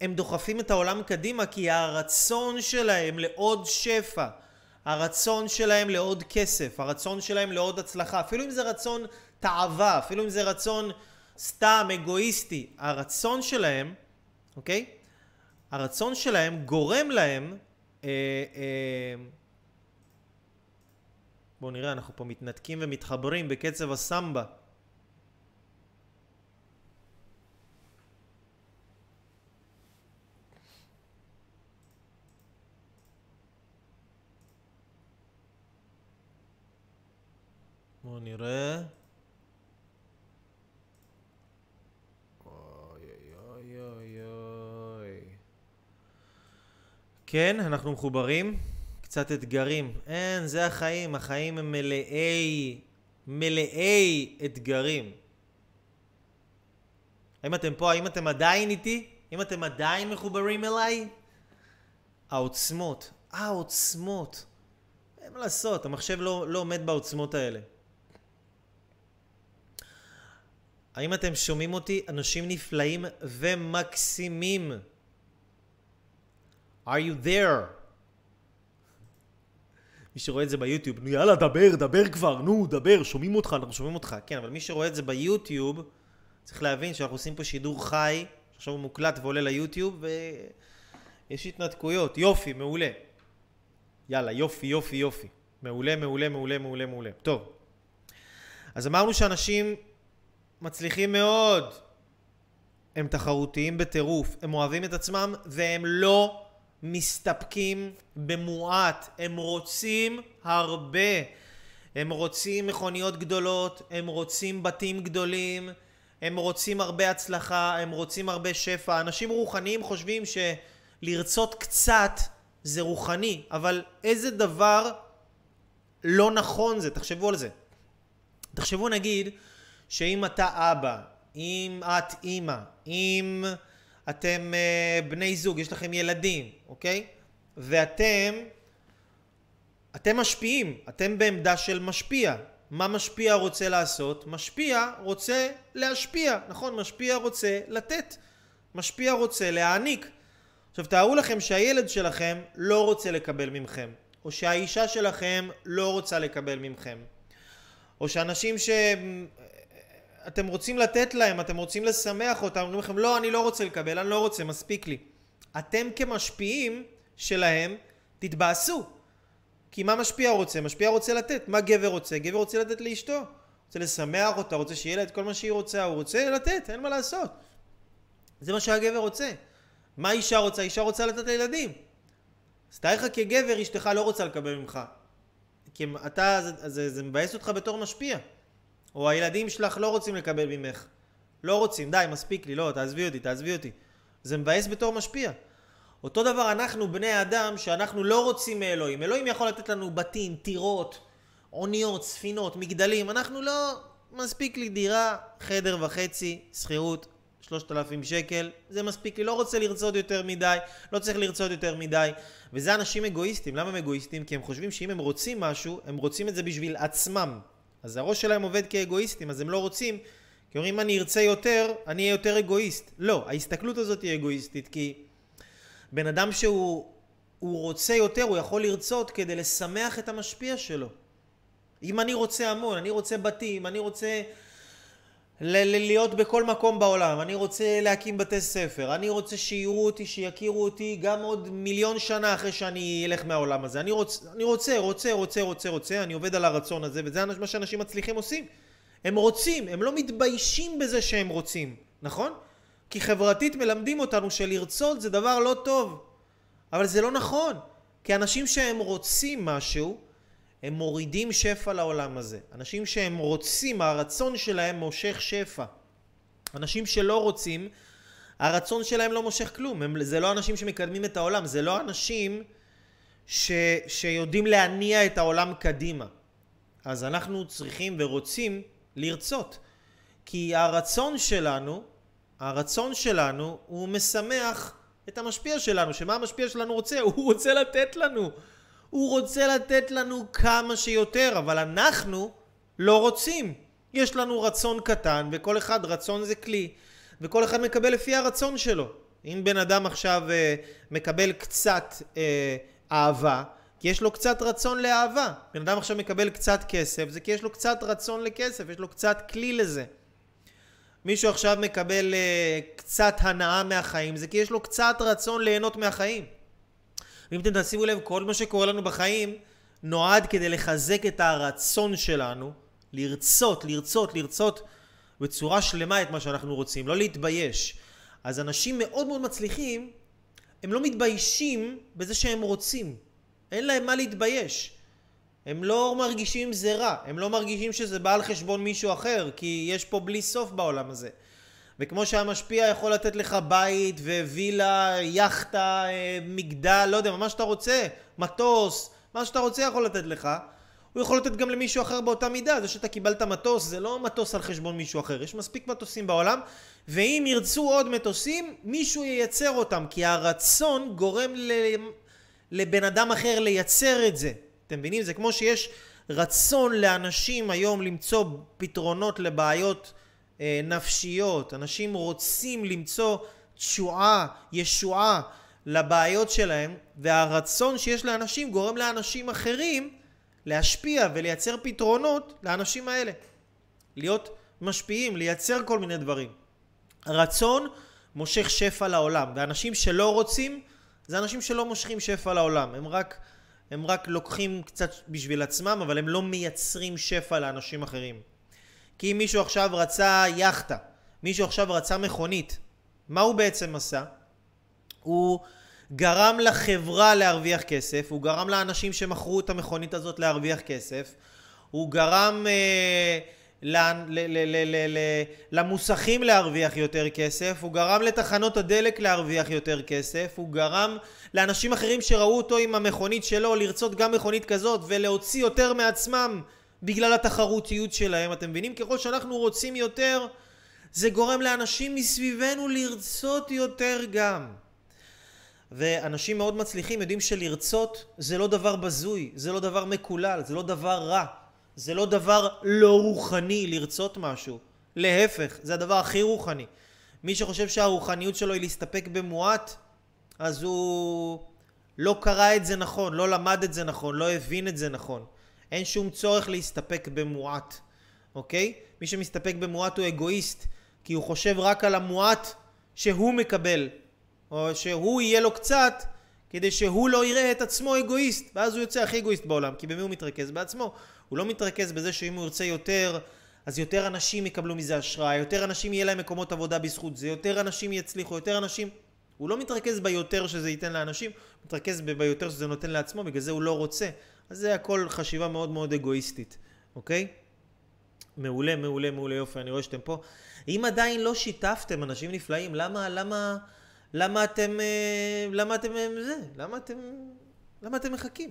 הם דוחפים את העולם קדימה כי הרצון שלהם לעוד שפע, הרצון שלהם לעוד כסף, הרצון שלהם לעוד הצלחה, אפילו אם זה רצון תאווה, אפילו אם זה רצון סתם אגואיסטי, הרצון שלהם, אוקיי? הרצון שלהם גורם להם אה, אה, בואו נראה, אנחנו פה מתנתקים ומתחברים בקצב הסמבה. בואו נראה. כן, אנחנו מחוברים. קצת אתגרים. אין, זה החיים. החיים הם מלאי, מלאי אתגרים. האם אתם פה? האם אתם עדיין איתי? האם אתם עדיין מחוברים אליי? העוצמות. העוצמות. אין מה לעשות, המחשב לא, לא עומד בעוצמות האלה. האם אתם שומעים אותי? אנשים נפלאים ומקסימים. are you there? מי שרואה את זה ביוטיוב, נו יאללה דבר, דבר כבר, נו דבר, שומעים אותך, אנחנו שומעים אותך. כן, אבל מי שרואה את זה ביוטיוב, צריך להבין שאנחנו עושים פה שידור חי, שעכשיו הוא מוקלט ועולה ליוטיוב, ויש התנתקויות. יופי, מעולה. יאללה, יופי, יופי, יופי. מעולה, מעולה, מעולה, מעולה, מעולה. טוב. אז אמרנו שאנשים מצליחים מאוד. הם תחרותיים בטירוף, הם אוהבים את עצמם והם לא מסתפקים במועט, הם רוצים הרבה. הם רוצים מכוניות גדולות, הם רוצים בתים גדולים, הם רוצים הרבה הצלחה, הם רוצים הרבה שפע. אנשים רוחניים חושבים שלרצות קצת זה רוחני, אבל איזה דבר לא נכון זה, תחשבו על זה. תחשבו נגיד שאם אתה אבא, אם את אימא, אם אתם uh, בני זוג, יש לכם ילדים, אוקיי? ואתם, אתם משפיעים, אתם בעמדה של משפיע. מה משפיע רוצה לעשות? משפיע רוצה להשפיע, נכון? משפיע רוצה לתת. משפיע רוצה להעניק. עכשיו תארו לכם שהילד שלכם לא רוצה לקבל ממכם, או שהאישה שלכם לא רוצה לקבל ממכם, או שאנשים ש... אתם רוצים לתת להם, אתם רוצים לשמח אותם, אומרים לכם לא, אני לא רוצה לקבל, אני לא רוצה, מספיק לי. אתם כמשפיעים שלהם, תתבאסו. כי מה משפיע רוצה? משפיע רוצה לתת. מה גבר רוצה? גבר רוצה לתת לאשתו. רוצה לשמח אותה, רוצה שיהיה לה את כל מה שהיא רוצה, הוא רוצה לתת, אין מה לעשות. זה מה שהגבר רוצה. מה אישה רוצה? אישה רוצה לתת לילדים. אז תאר לך כגבר, אשתך לא רוצה לקבל ממך. כי אתה, זה, זה, זה מבאס אותך בתור משפיע. או הילדים שלך לא רוצים לקבל ממך. לא רוצים, די, מספיק לי, לא, תעזבי אותי, תעזבי אותי. זה מבאס בתור משפיע. אותו דבר אנחנו בני אדם שאנחנו לא רוצים מאלוהים. אלוהים יכול לתת לנו בתים, טירות, אוניות, ספינות, מגדלים. אנחנו לא... מספיק לי דירה, חדר וחצי, שכירות, שלושת אלפים שקל, זה מספיק לי, לא רוצה לרצות יותר מדי, לא צריך לרצות יותר מדי. וזה אנשים אגואיסטים. למה הם אגואיסטים? כי הם חושבים שאם הם רוצים משהו, הם רוצים את זה בשביל עצמם. אז הראש שלהם עובד כאגואיסטים, אז הם לא רוצים, כי אומרים אם אני ארצה יותר, אני אהיה יותר אגואיסט. לא, ההסתכלות הזאת היא אגואיסטית, כי בן אדם שהוא רוצה יותר, הוא יכול לרצות כדי לשמח את המשפיע שלו. אם אני רוצה המון, אני רוצה בתים, אני רוצה להיות בכל מקום בעולם, אני רוצה להקים בתי ספר, אני רוצה שיראו אותי, שיכירו אותי גם עוד מיליון שנה אחרי שאני אלך מהעולם הזה. אני רוצה, אני רוצה, רוצה, רוצה, רוצה, רוצה, אני עובד על הרצון הזה, וזה מה שאנשים מצליחים עושים. הם רוצים, הם לא מתביישים בזה שהם רוצים, נכון? כי חברתית מלמדים אותנו שלרצות זה דבר לא טוב, אבל זה לא נכון. כי אנשים שהם רוצים משהו, הם מורידים שפע לעולם הזה. אנשים שהם רוצים, הרצון שלהם מושך שפע. אנשים שלא רוצים, הרצון שלהם לא מושך כלום. הם, זה לא אנשים שמקדמים את העולם, זה לא אנשים ש, שיודעים להניע את העולם קדימה. אז אנחנו צריכים ורוצים לרצות. כי הרצון שלנו, הרצון שלנו הוא משמח את המשפיע שלנו, שמה המשפיע שלנו רוצה? הוא רוצה לתת לנו. הוא רוצה לתת לנו כמה שיותר, אבל אנחנו לא רוצים. יש לנו רצון קטן, וכל אחד רצון זה כלי, וכל אחד מקבל לפי הרצון שלו. אם בן אדם עכשיו אה, מקבל קצת אה, אהבה, כי יש לו קצת רצון לאהבה. בן אדם עכשיו מקבל קצת כסף, זה כי יש לו קצת רצון לכסף, יש לו קצת כלי לזה. מישהו עכשיו מקבל uh, קצת הנאה מהחיים, זה כי יש לו קצת רצון ליהנות מהחיים. ואם אתם תשימו לב, כל מה שקורה לנו בחיים נועד כדי לחזק את הרצון שלנו, לרצות, לרצות, לרצות בצורה שלמה את מה שאנחנו רוצים, לא להתבייש. אז אנשים מאוד מאוד מצליחים, הם לא מתביישים בזה שהם רוצים. אין להם מה להתבייש. הם לא מרגישים זה רע, הם לא מרגישים שזה בא על חשבון מישהו אחר, כי יש פה בלי סוף בעולם הזה. וכמו שהמשפיע יכול לתת לך בית ווילה, יאכטה, אה, מגדל, לא יודע, מה שאתה רוצה, מטוס, מה שאתה רוצה יכול לתת לך, הוא יכול לתת גם למישהו אחר באותה מידה. זה שאתה קיבלת מטוס, זה לא מטוס על חשבון מישהו אחר. יש מספיק מטוסים בעולם, ואם ירצו עוד מטוסים, מישהו ייצר אותם, כי הרצון גורם לבן אדם אחר לייצר את זה. אתם מבינים? זה כמו שיש רצון לאנשים היום למצוא פתרונות לבעיות נפשיות. אנשים רוצים למצוא תשועה, ישועה לבעיות שלהם, והרצון שיש לאנשים גורם לאנשים אחרים להשפיע ולייצר פתרונות לאנשים האלה. להיות משפיעים, לייצר כל מיני דברים. רצון מושך שפע לעולם, ואנשים שלא רוצים זה אנשים שלא מושכים שפע לעולם, הם רק, הם רק לוקחים קצת בשביל עצמם, אבל הם לא מייצרים שפע לאנשים אחרים. כי אם מישהו עכשיו רצה יאכטה, מישהו עכשיו רצה מכונית, מה הוא בעצם עשה? הוא גרם לחברה להרוויח כסף, הוא גרם לאנשים שמכרו את המכונית הזאת להרוויח כסף, הוא גרם... אה, למוסכים להרוויח יותר כסף, הוא גרם לתחנות הדלק להרוויח יותר כסף, הוא גרם לאנשים אחרים שראו אותו עם המכונית שלו לרצות גם מכונית כזאת ולהוציא יותר מעצמם בגלל התחרותיות שלהם. אתם מבינים? ככל שאנחנו רוצים יותר, זה גורם לאנשים מסביבנו לרצות יותר גם. ואנשים מאוד מצליחים יודעים שלרצות זה לא דבר בזוי, זה לא דבר מקולל, זה לא דבר רע. זה לא דבר לא רוחני לרצות משהו. להפך, זה הדבר הכי רוחני. מי שחושב שהרוחניות שלו היא להסתפק במועט, אז הוא לא קרא את זה נכון, לא למד את זה נכון, לא הבין את זה נכון. אין שום צורך להסתפק במועט, אוקיי? מי שמסתפק במועט הוא אגואיסט, כי הוא חושב רק על המועט שהוא מקבל, או שהוא יהיה לו קצת, כדי שהוא לא יראה את עצמו אגואיסט, ואז הוא יוצא הכי אגואיסט בעולם, כי במי הוא מתרכז? בעצמו. הוא לא מתרכז בזה שאם הוא ירצה יותר, אז יותר אנשים יקבלו מזה השראה, יותר אנשים יהיה להם מקומות עבודה בזכות זה, יותר אנשים יצליחו, יותר אנשים... הוא לא מתרכז ביותר שזה ייתן לאנשים, הוא מתרכז ביותר שזה נותן לעצמו, בגלל זה הוא לא רוצה. אז זה הכל חשיבה מאוד מאוד אגואיסטית, אוקיי? מעולה, מעולה, מעולה, יופי, אני רואה שאתם פה. אם עדיין לא שיתפתם אנשים נפלאים, למה, למה, למה אתם, אה, למה אתם, אה, זה, למה אתם, למה אתם מחכים?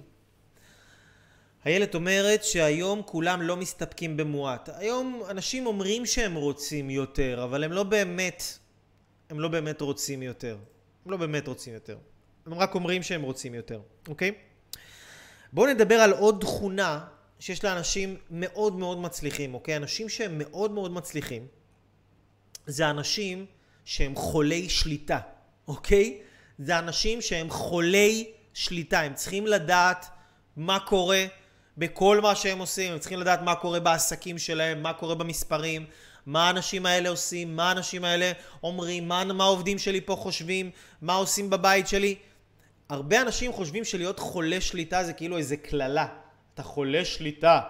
איילת אומרת שהיום כולם לא מסתפקים במועט. היום אנשים אומרים שהם רוצים יותר, אבל הם לא באמת, הם לא באמת רוצים יותר. הם לא באמת רוצים יותר. הם רק אומרים שהם רוצים יותר, אוקיי? בואו נדבר על עוד תכונה שיש לאנשים מאוד מאוד מצליחים, אוקיי? אנשים שהם מאוד מאוד מצליחים זה אנשים שהם חולי שליטה, אוקיי? זה אנשים שהם חולי שליטה, הם צריכים לדעת מה קורה בכל מה שהם עושים, הם צריכים לדעת מה קורה בעסקים שלהם, מה קורה במספרים, מה האנשים האלה עושים, מה האנשים האלה אומרים, מה, מה העובדים שלי פה חושבים, מה עושים בבית שלי. הרבה אנשים חושבים שלהיות חולה שליטה זה כאילו איזה קללה. אתה חולה שליטה.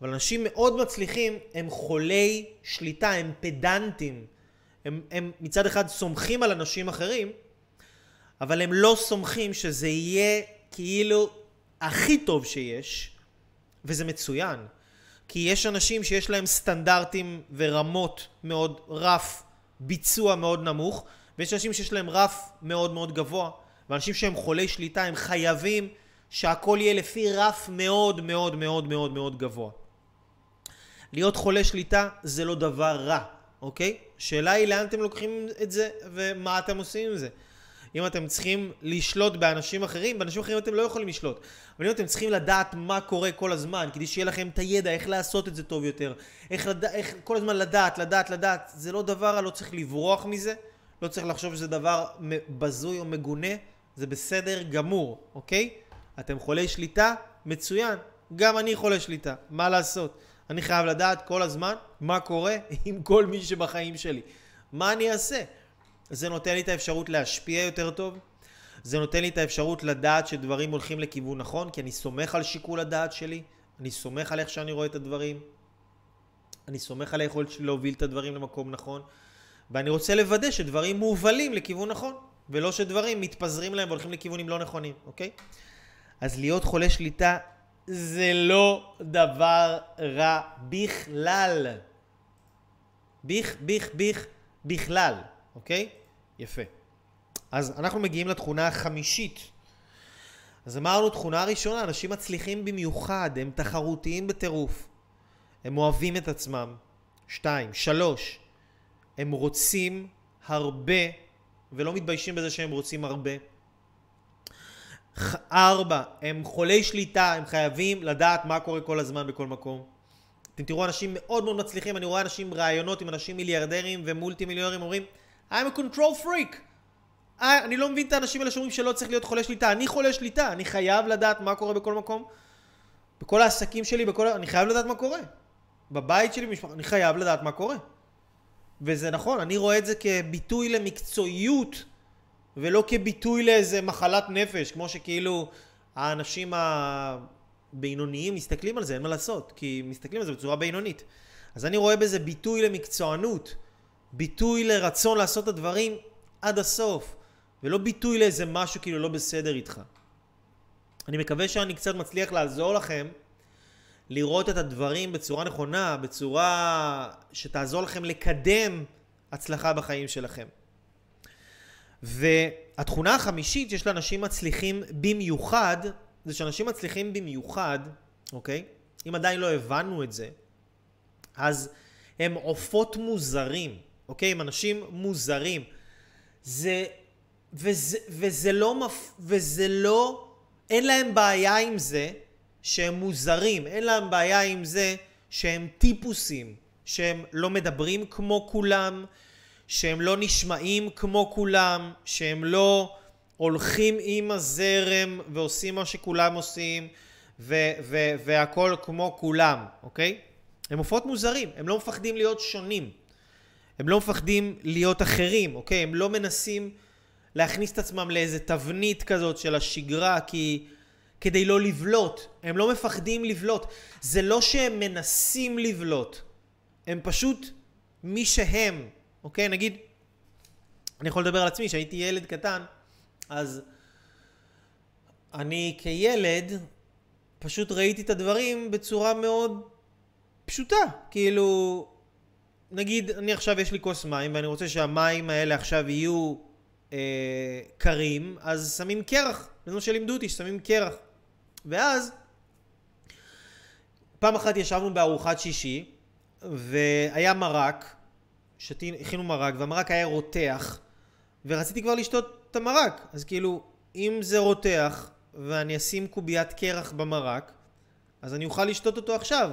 אבל אנשים מאוד מצליחים הם חולי שליטה, הם פדנטים. הם, הם מצד אחד סומכים על אנשים אחרים, אבל הם לא סומכים שזה יהיה כאילו הכי טוב שיש, וזה מצוין. כי יש אנשים שיש להם סטנדרטים ורמות מאוד, רף ביצוע מאוד נמוך, ויש אנשים שיש להם רף מאוד מאוד גבוה, ואנשים שהם חולי שליטה הם חייבים שהכל יהיה לפי רף מאוד מאוד מאוד מאוד מאוד גבוה. להיות חולה שליטה זה לא דבר רע, אוקיי? שאלה היא לאן אתם לוקחים את זה ומה אתם עושים עם זה. אם אתם צריכים לשלוט באנשים אחרים, באנשים אחרים אתם לא יכולים לשלוט. אבל אם אתם צריכים לדעת מה קורה כל הזמן, כדי שיהיה לכם את הידע איך לעשות את זה טוב יותר, איך, לד... איך כל הזמן לדעת, לדעת, לדעת, זה לא דבר, לא צריך לברוח מזה, לא צריך לחשוב שזה דבר בזוי או מגונה, זה בסדר גמור, אוקיי? אתם חולי שליטה? מצוין. גם אני חולה שליטה, מה לעשות? אני חייב לדעת כל הזמן מה קורה עם כל מי שבחיים שלי. מה אני אעשה? זה נותן לי את האפשרות להשפיע יותר טוב, זה נותן לי את האפשרות לדעת שדברים הולכים לכיוון נכון, כי אני סומך על שיקול הדעת שלי, אני סומך על איך שאני רואה את הדברים, אני סומך על היכולת שלי להוביל את הדברים למקום נכון, ואני רוצה לוודא שדברים מובלים לכיוון נכון, ולא שדברים מתפזרים להם והולכים לכיוונים לא נכונים, אוקיי? אז להיות חולה שליטה זה לא דבר רע בכלל. ביך, ביך, ביך, בכלל, אוקיי? יפה. אז אנחנו מגיעים לתכונה החמישית. אז אמרנו, תכונה ראשונה, אנשים מצליחים במיוחד, הם תחרותיים בטירוף. הם אוהבים את עצמם. שתיים. שלוש, הם רוצים הרבה, ולא מתביישים בזה שהם רוצים הרבה. ארבע, הם חולי שליטה, הם חייבים לדעת מה קורה כל הזמן בכל מקום. אתם תראו אנשים מאוד מאוד מצליחים, אני רואה אנשים ראיונות עם אנשים מיליארדרים ומולטי מיליונרים אומרים I'm a control freak. I, אני לא מבין את האנשים האלה שאומרים שלא צריך להיות חולה שליטה. אני חולה שליטה, אני חייב לדעת מה קורה בכל מקום. בכל העסקים שלי, בכל... אני חייב לדעת מה קורה. בבית שלי, במשפחה, אני חייב לדעת מה קורה. וזה נכון, אני רואה את זה כביטוי למקצועיות ולא כביטוי לאיזה מחלת נפש, כמו שכאילו האנשים הבינוניים מסתכלים על זה, אין מה לעשות, כי מסתכלים על זה בצורה בינונית. אז אני רואה בזה ביטוי למקצוענות, ביטוי לרצון לעשות את הדברים עד הסוף, ולא ביטוי לאיזה משהו כאילו לא בסדר איתך. אני מקווה שאני קצת מצליח לעזור לכם לראות את הדברים בצורה נכונה, בצורה שתעזור לכם לקדם הצלחה בחיים שלכם. והתכונה החמישית שיש לאנשים מצליחים במיוחד, זה שאנשים מצליחים במיוחד, אוקיי? אם עדיין לא הבנו את זה, אז הם עופות מוזרים, אוקיי? הם אנשים מוזרים. זה, וזה, וזה לא, מפ, וזה לא, אין להם בעיה עם זה שהם מוזרים, אין להם בעיה עם זה שהם טיפוסים, שהם לא מדברים כמו כולם, שהם לא נשמעים כמו כולם, שהם לא הולכים עם הזרם ועושים מה שכולם עושים ו- ו- והכל כמו כולם, אוקיי? הם הופעות מוזרים, הם לא מפחדים להיות שונים, הם לא מפחדים להיות אחרים, אוקיי? הם לא מנסים להכניס את עצמם לאיזה תבנית כזאת של השגרה כי... כדי לא לבלוט, הם לא מפחדים לבלוט, זה לא שהם מנסים לבלוט, הם פשוט מי שהם, אוקיי? נגיד, אני יכול לדבר על עצמי, כשהייתי ילד קטן, אז אני כילד פשוט ראיתי את הדברים בצורה מאוד פשוטה. כאילו, נגיד, אני עכשיו יש לי כוס מים ואני רוצה שהמים האלה עכשיו יהיו אה, קרים, אז שמים קרח. זה מה שלימדו אותי, ששמים קרח. ואז, פעם אחת ישבנו בארוחת שישי, והיה מרק, שתין, הכינו מרק, והמרק היה רותח, ורציתי כבר לשתות את המרק. אז כאילו, אם זה רותח, ואני אשים קוביית קרח במרק, אז אני אוכל לשתות אותו עכשיו.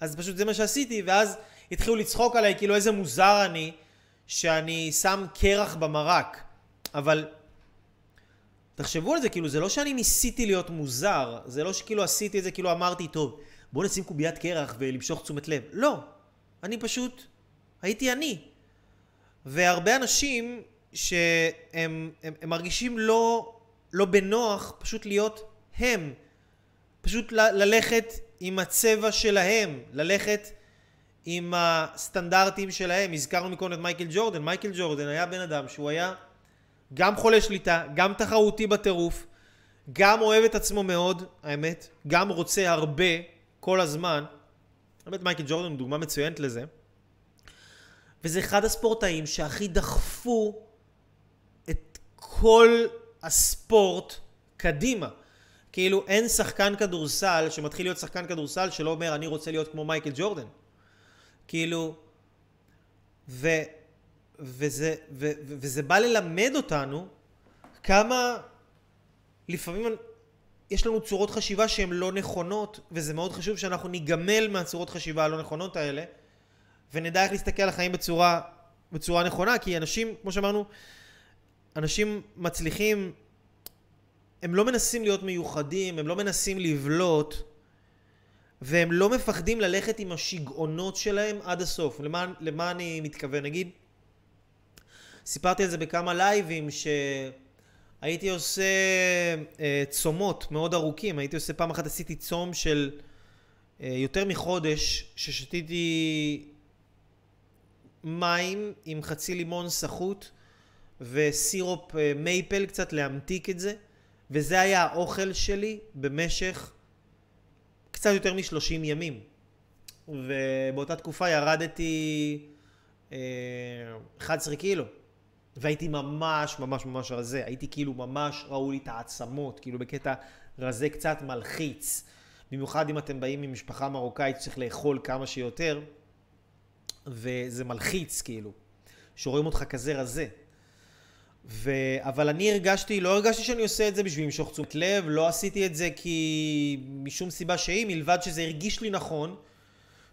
אז פשוט זה מה שעשיתי, ואז התחילו לצחוק עליי, כאילו איזה מוזר אני, שאני שם קרח במרק. אבל תחשבו על זה, כאילו, זה לא שאני ניסיתי להיות מוזר, זה לא שכאילו עשיתי את זה, כאילו אמרתי, טוב, בוא נשים קוביית קרח ולמשוך תשומת לב. לא, אני פשוט הייתי אני. והרבה אנשים שהם הם, הם מרגישים לא, לא בנוח פשוט להיות הם. פשוט ל, ללכת עם הצבע שלהם, ללכת עם הסטנדרטים שלהם. הזכרנו מקודם את מייקל ג'ורדן. מייקל ג'ורדן היה בן אדם שהוא היה גם חולה שליטה, גם תחרותי בטירוף, גם אוהב את עצמו מאוד, האמת, גם רוצה הרבה כל הזמן. באמת מייקל ג'ורדן הוא דוגמה מצוינת לזה. וזה אחד הספורטאים שהכי דחפו את כל הספורט קדימה. כאילו אין שחקן כדורסל שמתחיל להיות שחקן כדורסל שלא אומר אני רוצה להיות כמו מייקל ג'ורדן. כאילו, ו, וזה, ו, וזה בא ללמד אותנו כמה לפעמים יש לנו צורות חשיבה שהן לא נכונות, וזה מאוד חשוב שאנחנו ניגמל מהצורות חשיבה הלא נכונות האלה, ונדע איך להסתכל על החיים בצורה, בצורה נכונה, כי אנשים, כמו שאמרנו, אנשים מצליחים, הם לא מנסים להיות מיוחדים, הם לא מנסים לבלוט, והם לא מפחדים ללכת עם השיגעונות שלהם עד הסוף. למה, למה אני מתכוון? נגיד, סיפרתי על זה בכמה לייבים, שהייתי עושה אה, צומות מאוד ארוכים. הייתי עושה, פעם אחת עשיתי צום של אה, יותר מחודש, ששתיתי מים עם חצי לימון סחוט וסירופ אה, מייפל קצת להמתיק את זה, וזה היה האוכל שלי במשך קצת יותר משלושים ימים. ובאותה תקופה ירדתי אה, 11 קילו. והייתי ממש ממש ממש רזה, הייתי כאילו ממש ראו לי את העצמות, כאילו בקטע רזה קצת מלחיץ. במיוחד אם אתם באים ממשפחה מרוקאית שצריך לאכול כמה שיותר, וזה מלחיץ כאילו, שרואים אותך כזה רזה. ו... אבל אני הרגשתי, לא הרגשתי שאני עושה את זה בשביל למשוך תשומת לב, לא עשיתי את זה כי משום סיבה שהיא, מלבד שזה הרגיש לי נכון,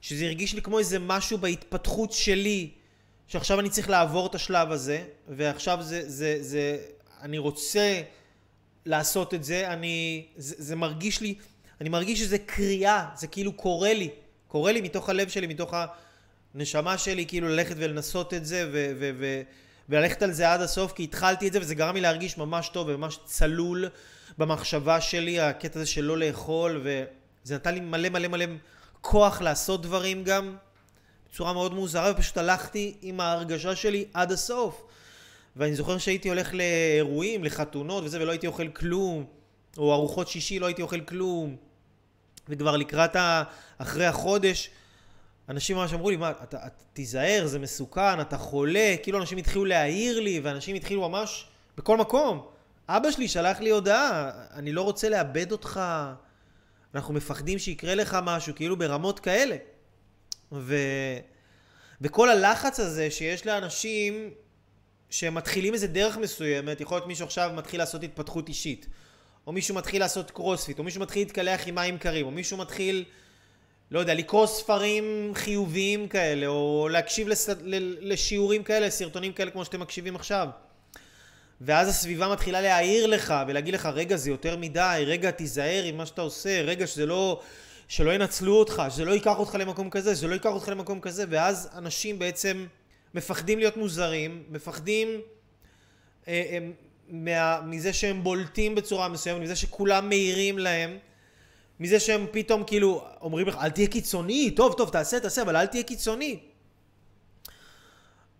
שזה הרגיש לי כמו איזה משהו בהתפתחות שלי, שעכשיו אני צריך לעבור את השלב הזה, ועכשיו זה, זה, זה, אני רוצה לעשות את זה, אני, זה, זה מרגיש לי, אני מרגיש שזה קריאה, זה כאילו קורה לי, קורה לי מתוך הלב שלי, מתוך הנשמה שלי, כאילו ללכת ולנסות את זה, ו... ו, ו וללכת על זה עד הסוף, כי התחלתי את זה וזה גרם לי להרגיש ממש טוב וממש צלול במחשבה שלי, הקטע הזה של לא לאכול, וזה נתן לי מלא מלא מלא כוח לעשות דברים גם, בצורה מאוד מוזרה, ופשוט הלכתי עם ההרגשה שלי עד הסוף. ואני זוכר שהייתי הולך לאירועים, לחתונות וזה, ולא הייתי אוכל כלום, או ארוחות שישי לא הייתי אוכל כלום, וכבר לקראת ה... אחרי החודש, אנשים ממש אמרו לי, מה, אתה, אתה תיזהר, זה מסוכן, אתה חולה, כאילו אנשים התחילו להעיר לי, ואנשים התחילו ממש בכל מקום. אבא שלי שלח לי הודעה, אני לא רוצה לאבד אותך, אנחנו מפחדים שיקרה לך משהו, כאילו ברמות כאלה. ו... וכל הלחץ הזה שיש לאנשים שהם מתחילים איזה דרך מסוימת, יכול להיות מישהו עכשיו מתחיל לעשות התפתחות אישית, או מישהו מתחיל לעשות קרוספיט, או מישהו מתחיל להתקלח עם מים קרים, או מישהו מתחיל... לא יודע, לקרוא ספרים חיוביים כאלה, או להקשיב לס... לשיעורים כאלה, סרטונים כאלה כמו שאתם מקשיבים עכשיו. ואז הסביבה מתחילה להעיר לך ולהגיד לך, רגע, זה יותר מדי, רגע, תיזהר עם מה שאתה עושה, רגע, שזה לא... שלא ינצלו אותך, שזה לא ייקח אותך למקום כזה, שזה לא ייקח אותך למקום כזה, ואז אנשים בעצם מפחדים להיות מוזרים, מפחדים אה, אה, מה, מזה שהם בולטים בצורה מסוימת, מזה שכולם מעירים להם. מזה שהם פתאום כאילו אומרים לך, אל תהיה קיצוני, טוב, טוב, תעשה, תעשה, אבל אל תהיה קיצוני.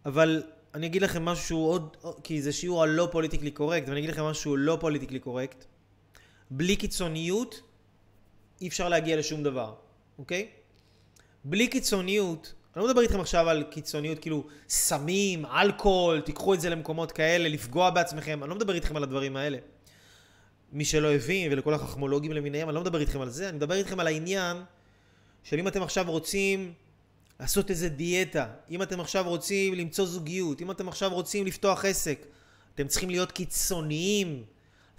אבל אני אגיד לכם משהו עוד, כי זה שיעור הלא פוליטיקלי קורקט, ואני אגיד לכם משהו לא פוליטיקלי קורקט. בלי קיצוניות אי אפשר להגיע לשום דבר, אוקיי? בלי קיצוניות, אני לא מדבר איתכם עכשיו על קיצוניות כאילו סמים, אלכוהול, תיקחו את זה למקומות כאלה, לפגוע בעצמכם, אני לא מדבר איתכם על הדברים האלה. מי שלא הבין, ולכל החכמולוגים למיניהם, אני לא מדבר איתכם על זה, אני מדבר איתכם על העניין של אם אתם עכשיו רוצים לעשות איזה דיאטה, אם אתם עכשיו רוצים למצוא זוגיות, אם אתם עכשיו רוצים לפתוח עסק, אתם צריכים להיות קיצוניים.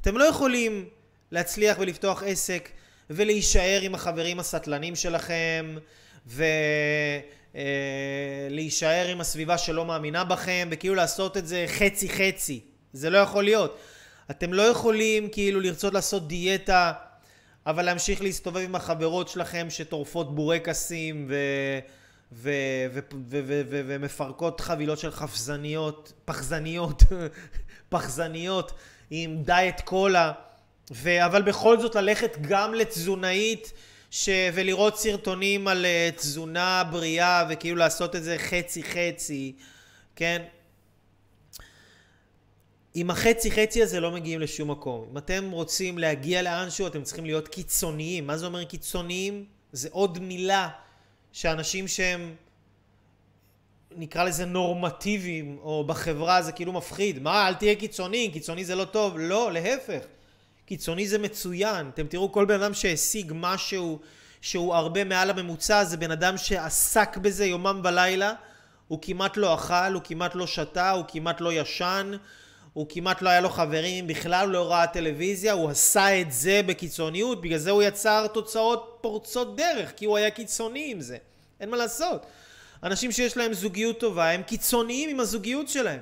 אתם לא יכולים להצליח ולפתוח עסק ולהישאר עם החברים הסטלנים שלכם ולהישאר עם הסביבה שלא מאמינה בכם וכאילו לעשות את זה חצי חצי. זה לא יכול להיות. אתם לא יכולים כאילו לרצות לעשות דיאטה, אבל להמשיך להסתובב עם החברות שלכם שטורפות בורקסים ו... ו... ו... ו... ו... ו... ומפרקות חבילות של חפזניות, פחזניות, פחזניות עם דיאט קולה, ו... אבל בכל זאת ללכת גם לתזונאית ש... ולראות סרטונים על אה, תזונה בריאה וכאילו לעשות את זה חצי חצי, כן? עם החצי חצי הזה לא מגיעים לשום מקום. אם אתם רוצים להגיע לאנשהו, אתם צריכים להיות קיצוניים. מה זה אומר קיצוניים? זה עוד מילה שאנשים שהם, נקרא לזה נורמטיביים, או בחברה זה כאילו מפחיד. מה, אל תהיה קיצוני, קיצוני זה לא טוב. לא, להפך. קיצוני זה מצוין. אתם תראו כל בן אדם שהשיג משהו שהוא הרבה מעל הממוצע, זה בן אדם שעסק בזה יומם ולילה. הוא כמעט לא אכל, הוא כמעט לא שתה, הוא כמעט לא ישן, הוא כמעט לא היה לו חברים, בכלל לא ראה טלוויזיה, הוא עשה את זה בקיצוניות, בגלל זה הוא יצר תוצאות פורצות דרך, כי הוא היה קיצוני עם זה. אין מה לעשות. אנשים שיש להם זוגיות טובה, הם קיצוניים עם הזוגיות שלהם.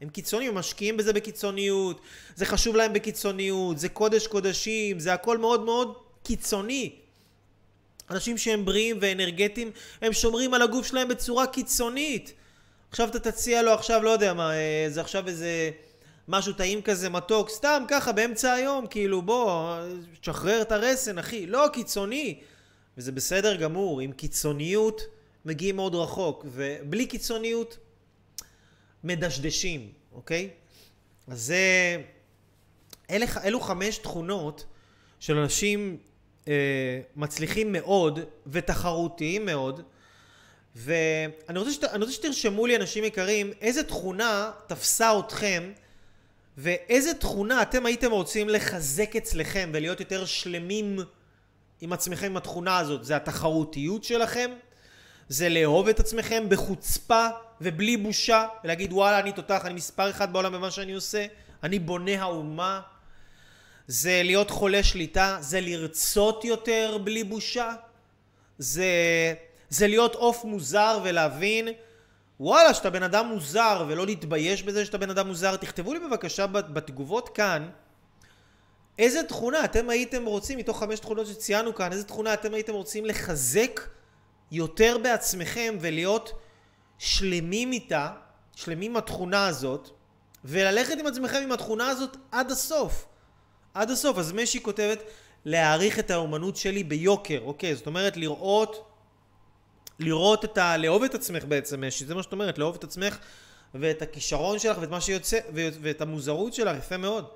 הם קיצוניים, הם משקיעים בזה בקיצוניות, זה חשוב להם בקיצוניות, זה קודש קודשים, זה הכל מאוד מאוד קיצוני. אנשים שהם בריאים ואנרגטיים, הם שומרים על הגוף שלהם בצורה קיצונית. עכשיו אתה תציע לו עכשיו, לא יודע מה, אה, זה עכשיו איזה משהו טעים כזה מתוק, סתם ככה באמצע היום, כאילו בוא, תשחרר את הרסן אחי, לא קיצוני. וזה בסדר גמור, עם קיצוניות מגיעים מאוד רחוק, ובלי קיצוניות מדשדשים, אוקיי? אז זה... אלה, אלו חמש תכונות של אנשים אה, מצליחים מאוד ותחרותיים מאוד, ואני רוצה, שת, רוצה שתרשמו לי, אנשים יקרים, איזה תכונה תפסה אתכם ואיזה תכונה אתם הייתם רוצים לחזק אצלכם ולהיות יותר שלמים עם עצמכם עם התכונה הזאת. זה התחרותיות שלכם, זה לאהוב את עצמכם בחוצפה ובלי בושה, ולהגיד וואלה אני תותח, אני מספר אחד בעולם במה שאני עושה, אני בונה האומה. זה להיות חולה שליטה, זה לרצות יותר בלי בושה, זה, זה להיות עוף מוזר ולהבין וואלה, שאתה בן אדם מוזר, ולא להתבייש בזה שאתה בן אדם מוזר. תכתבו לי בבקשה בתגובות כאן, איזה תכונה אתם הייתם רוצים, מתוך חמש תכונות שציינו כאן, איזה תכונה אתם הייתם רוצים לחזק יותר בעצמכם ולהיות שלמים איתה, שלמים עם התכונה הזאת, וללכת עם עצמכם עם התכונה הזאת עד הסוף. עד הסוף. אז משי כותבת, להעריך את האומנות שלי ביוקר, אוקיי? זאת אומרת, לראות לראות את ה... לאהוב את עצמך בעצם, שזה מה שאת אומרת, לאהוב את עצמך ואת הכישרון שלך ואת מה שיוצא, ואת המוזרות שלך, יפה מאוד,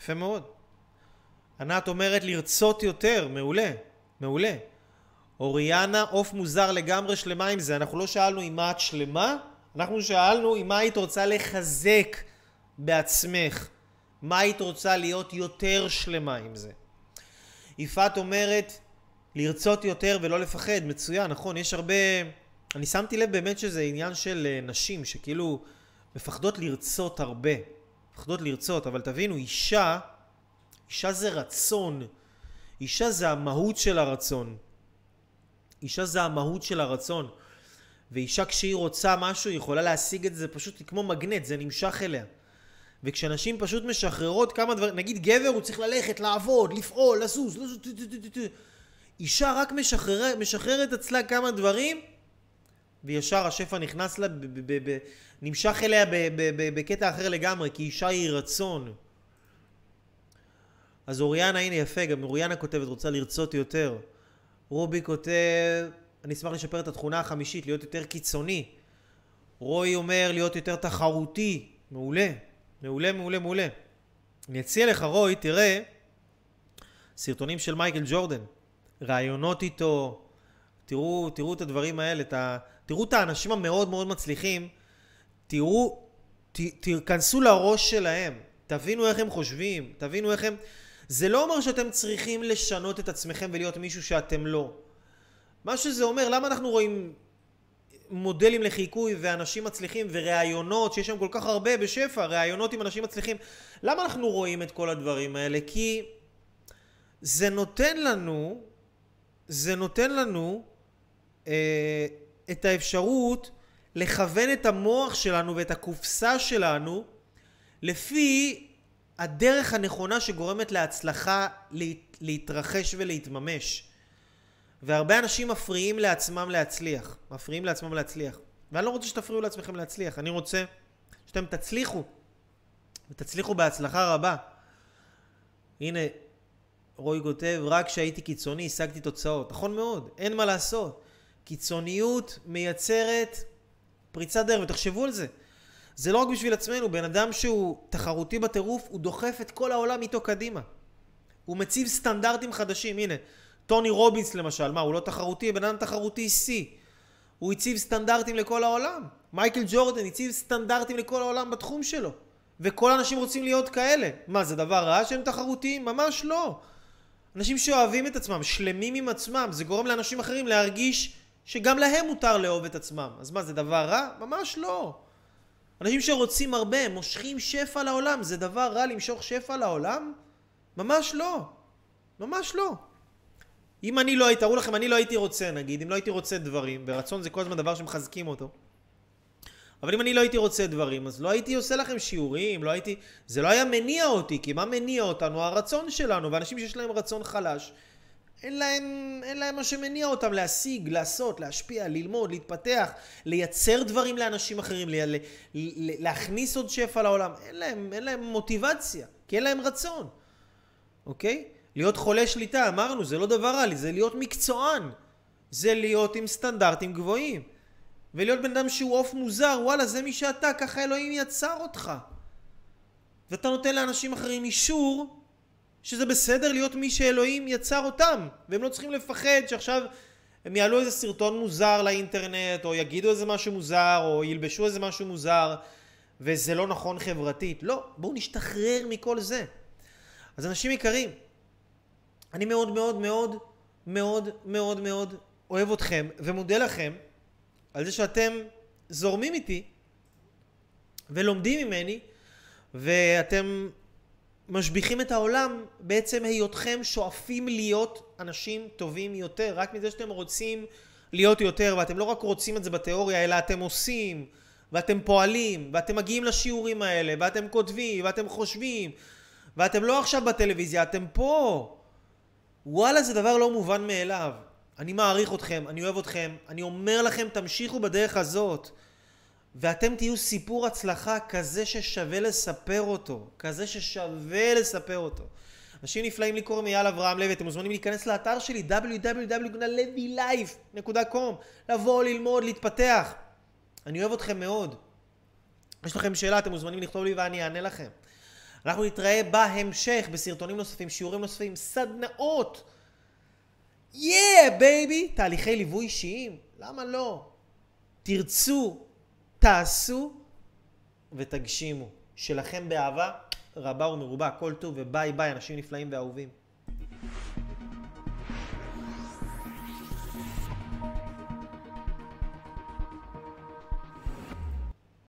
יפה מאוד. ענת אומרת לרצות יותר, מעולה, מעולה. אוריאנה, עוף מוזר לגמרי שלמה עם זה. אנחנו לא שאלנו עם מה את שלמה, אנחנו שאלנו עם מה היית רוצה לחזק בעצמך. מה היית רוצה להיות יותר שלמה עם זה. יפעת אומרת, לרצות יותר ולא לפחד, מצוין, נכון, יש הרבה... אני שמתי לב באמת שזה עניין של אה, נשים שכאילו מפחדות לרצות הרבה, מפחדות לרצות, אבל תבינו, אישה, אישה זה רצון, אישה זה המהות של הרצון, אישה זה המהות של הרצון, ואישה כשהיא רוצה משהו היא יכולה להשיג את זה פשוט כמו מגנט, זה נמשך אליה. וכשנשים פשוט משחררות כמה דברים, נגיד גבר הוא צריך ללכת, לעבוד, לפעול, לזוז, לזוז, אישה רק משחרר, משחררת אצלה כמה דברים, וישר השפע נכנס לה, ב, ב, ב, נמשך אליה בקטע אחר לגמרי, כי אישה היא רצון. אז אוריאנה, הנה יפה, גם אוריאנה כותבת, רוצה לרצות יותר. רובי כותב, אני אשמח לשפר את התכונה החמישית, להיות יותר קיצוני. רוי אומר, להיות יותר תחרותי. מעולה, מעולה, מעולה, מעולה. אני אציע לך, רוי, תראה סרטונים של מייקל ג'ורדן. רעיונות איתו, תראו, תראו את הדברים האלה, ה, תראו את האנשים המאוד מאוד מצליחים, תראו, ת, תיכנסו לראש שלהם, תבינו איך הם חושבים, תבינו איך הם... זה לא אומר שאתם צריכים לשנות את עצמכם ולהיות מישהו שאתם לא. מה שזה אומר, למה אנחנו רואים מודלים לחיקוי ואנשים מצליחים וראיונות שיש שם כל כך הרבה בשפע, ראיונות עם אנשים מצליחים. למה אנחנו רואים את כל הדברים האלה? כי זה נותן לנו זה נותן לנו אה, את האפשרות לכוון את המוח שלנו ואת הקופסה שלנו לפי הדרך הנכונה שגורמת להצלחה להת, להתרחש ולהתממש. והרבה אנשים מפריעים לעצמם להצליח. מפריעים לעצמם להצליח. ואני לא רוצה שתפריעו לעצמכם להצליח. אני רוצה שאתם תצליחו. ותצליחו בהצלחה רבה. הנה, רוי כותב, רק כשהייתי קיצוני השגתי תוצאות. נכון מאוד, אין מה לעשות. קיצוניות מייצרת פריצת דרך, ותחשבו על זה. זה לא רק בשביל עצמנו, בן אדם שהוא תחרותי בטירוף, הוא דוחף את כל העולם איתו קדימה. הוא מציב סטנדרטים חדשים, הנה, טוני רובינס למשל, מה, הוא לא תחרותי? בן אדם תחרותי שיא. הוא הציב סטנדרטים לכל העולם. מייקל ג'ורדן הציב סטנדרטים לכל העולם בתחום שלו. וכל האנשים רוצים להיות כאלה. מה, זה דבר רע שהם תחרותיים? ממש לא. אנשים שאוהבים את עצמם, שלמים עם עצמם, זה גורם לאנשים אחרים להרגיש שגם להם מותר לאהוב את עצמם. אז מה, זה דבר רע? ממש לא. אנשים שרוצים הרבה, מושכים שפע לעולם, זה דבר רע למשוך שפע לעולם? ממש לא. ממש לא. אם אני לא הייתי, תראו לכם, אני לא הייתי רוצה, נגיד, אם לא הייתי רוצה דברים, ורצון זה כל הזמן דבר שמחזקים אותו. אבל אם אני לא הייתי רוצה דברים, אז לא הייתי עושה לכם שיעורים, לא הייתי... זה לא היה מניע אותי, כי מה מניע אותנו? הרצון שלנו, ואנשים שיש להם רצון חלש, אין להם, אין להם מה שמניע אותם להשיג, לעשות, להשפיע, ללמוד, להתפתח, לייצר דברים לאנשים אחרים, לה, לה, להכניס עוד שפע לעולם. אין להם, אין להם מוטיבציה, כי אין להם רצון, אוקיי? להיות חולה שליטה, אמרנו, זה לא דבר רע זה להיות מקצוען. זה להיות עם סטנדרטים גבוהים. ולהיות בן אדם שהוא עוף מוזר, וואלה, זה מי שאתה, ככה אלוהים יצר אותך. ואתה נותן לאנשים אחרים אישור שזה בסדר להיות מי שאלוהים יצר אותם, והם לא צריכים לפחד שעכשיו הם יעלו איזה סרטון מוזר לאינטרנט, או יגידו איזה משהו מוזר, או ילבשו איזה משהו מוזר, וזה לא נכון חברתית. לא, בואו נשתחרר מכל זה. אז אנשים יקרים, אני מאוד מאוד מאוד מאוד מאוד מאוד אוהב אתכם ומודה לכם על זה שאתם זורמים איתי ולומדים ממני ואתם משביחים את העולם בעצם היותכם שואפים להיות אנשים טובים יותר רק מזה שאתם רוצים להיות יותר ואתם לא רק רוצים את זה בתיאוריה אלא אתם עושים ואתם פועלים ואתם מגיעים לשיעורים האלה ואתם כותבים ואתם חושבים ואתם לא עכשיו בטלוויזיה אתם פה וואלה זה דבר לא מובן מאליו. אני מעריך אתכם, אני אוהב אתכם, אני אומר לכם תמשיכו בדרך הזאת. ואתם תהיו סיפור הצלחה כזה ששווה לספר אותו, כזה ששווה לספר אותו. אנשים נפלאים לי קוראים אייל אברהם לוי, אתם מוזמנים להיכנס לאתר שלי www.levylife.com לבוא, ללמוד, להתפתח. אני אוהב אתכם מאוד. יש לכם שאלה, אתם מוזמנים לכתוב לי ואני אענה לכם. אנחנו נתראה בהמשך בסרטונים נוספים, שיעורים נוספים, סדנאות. Yeah, yeah, baby! תהליכי ליווי אישיים, למה לא? תרצו, תעשו ותגשימו. שלכם באהבה רבה ומרובה, הכל טוב וביי ביי, אנשים נפלאים ואהובים.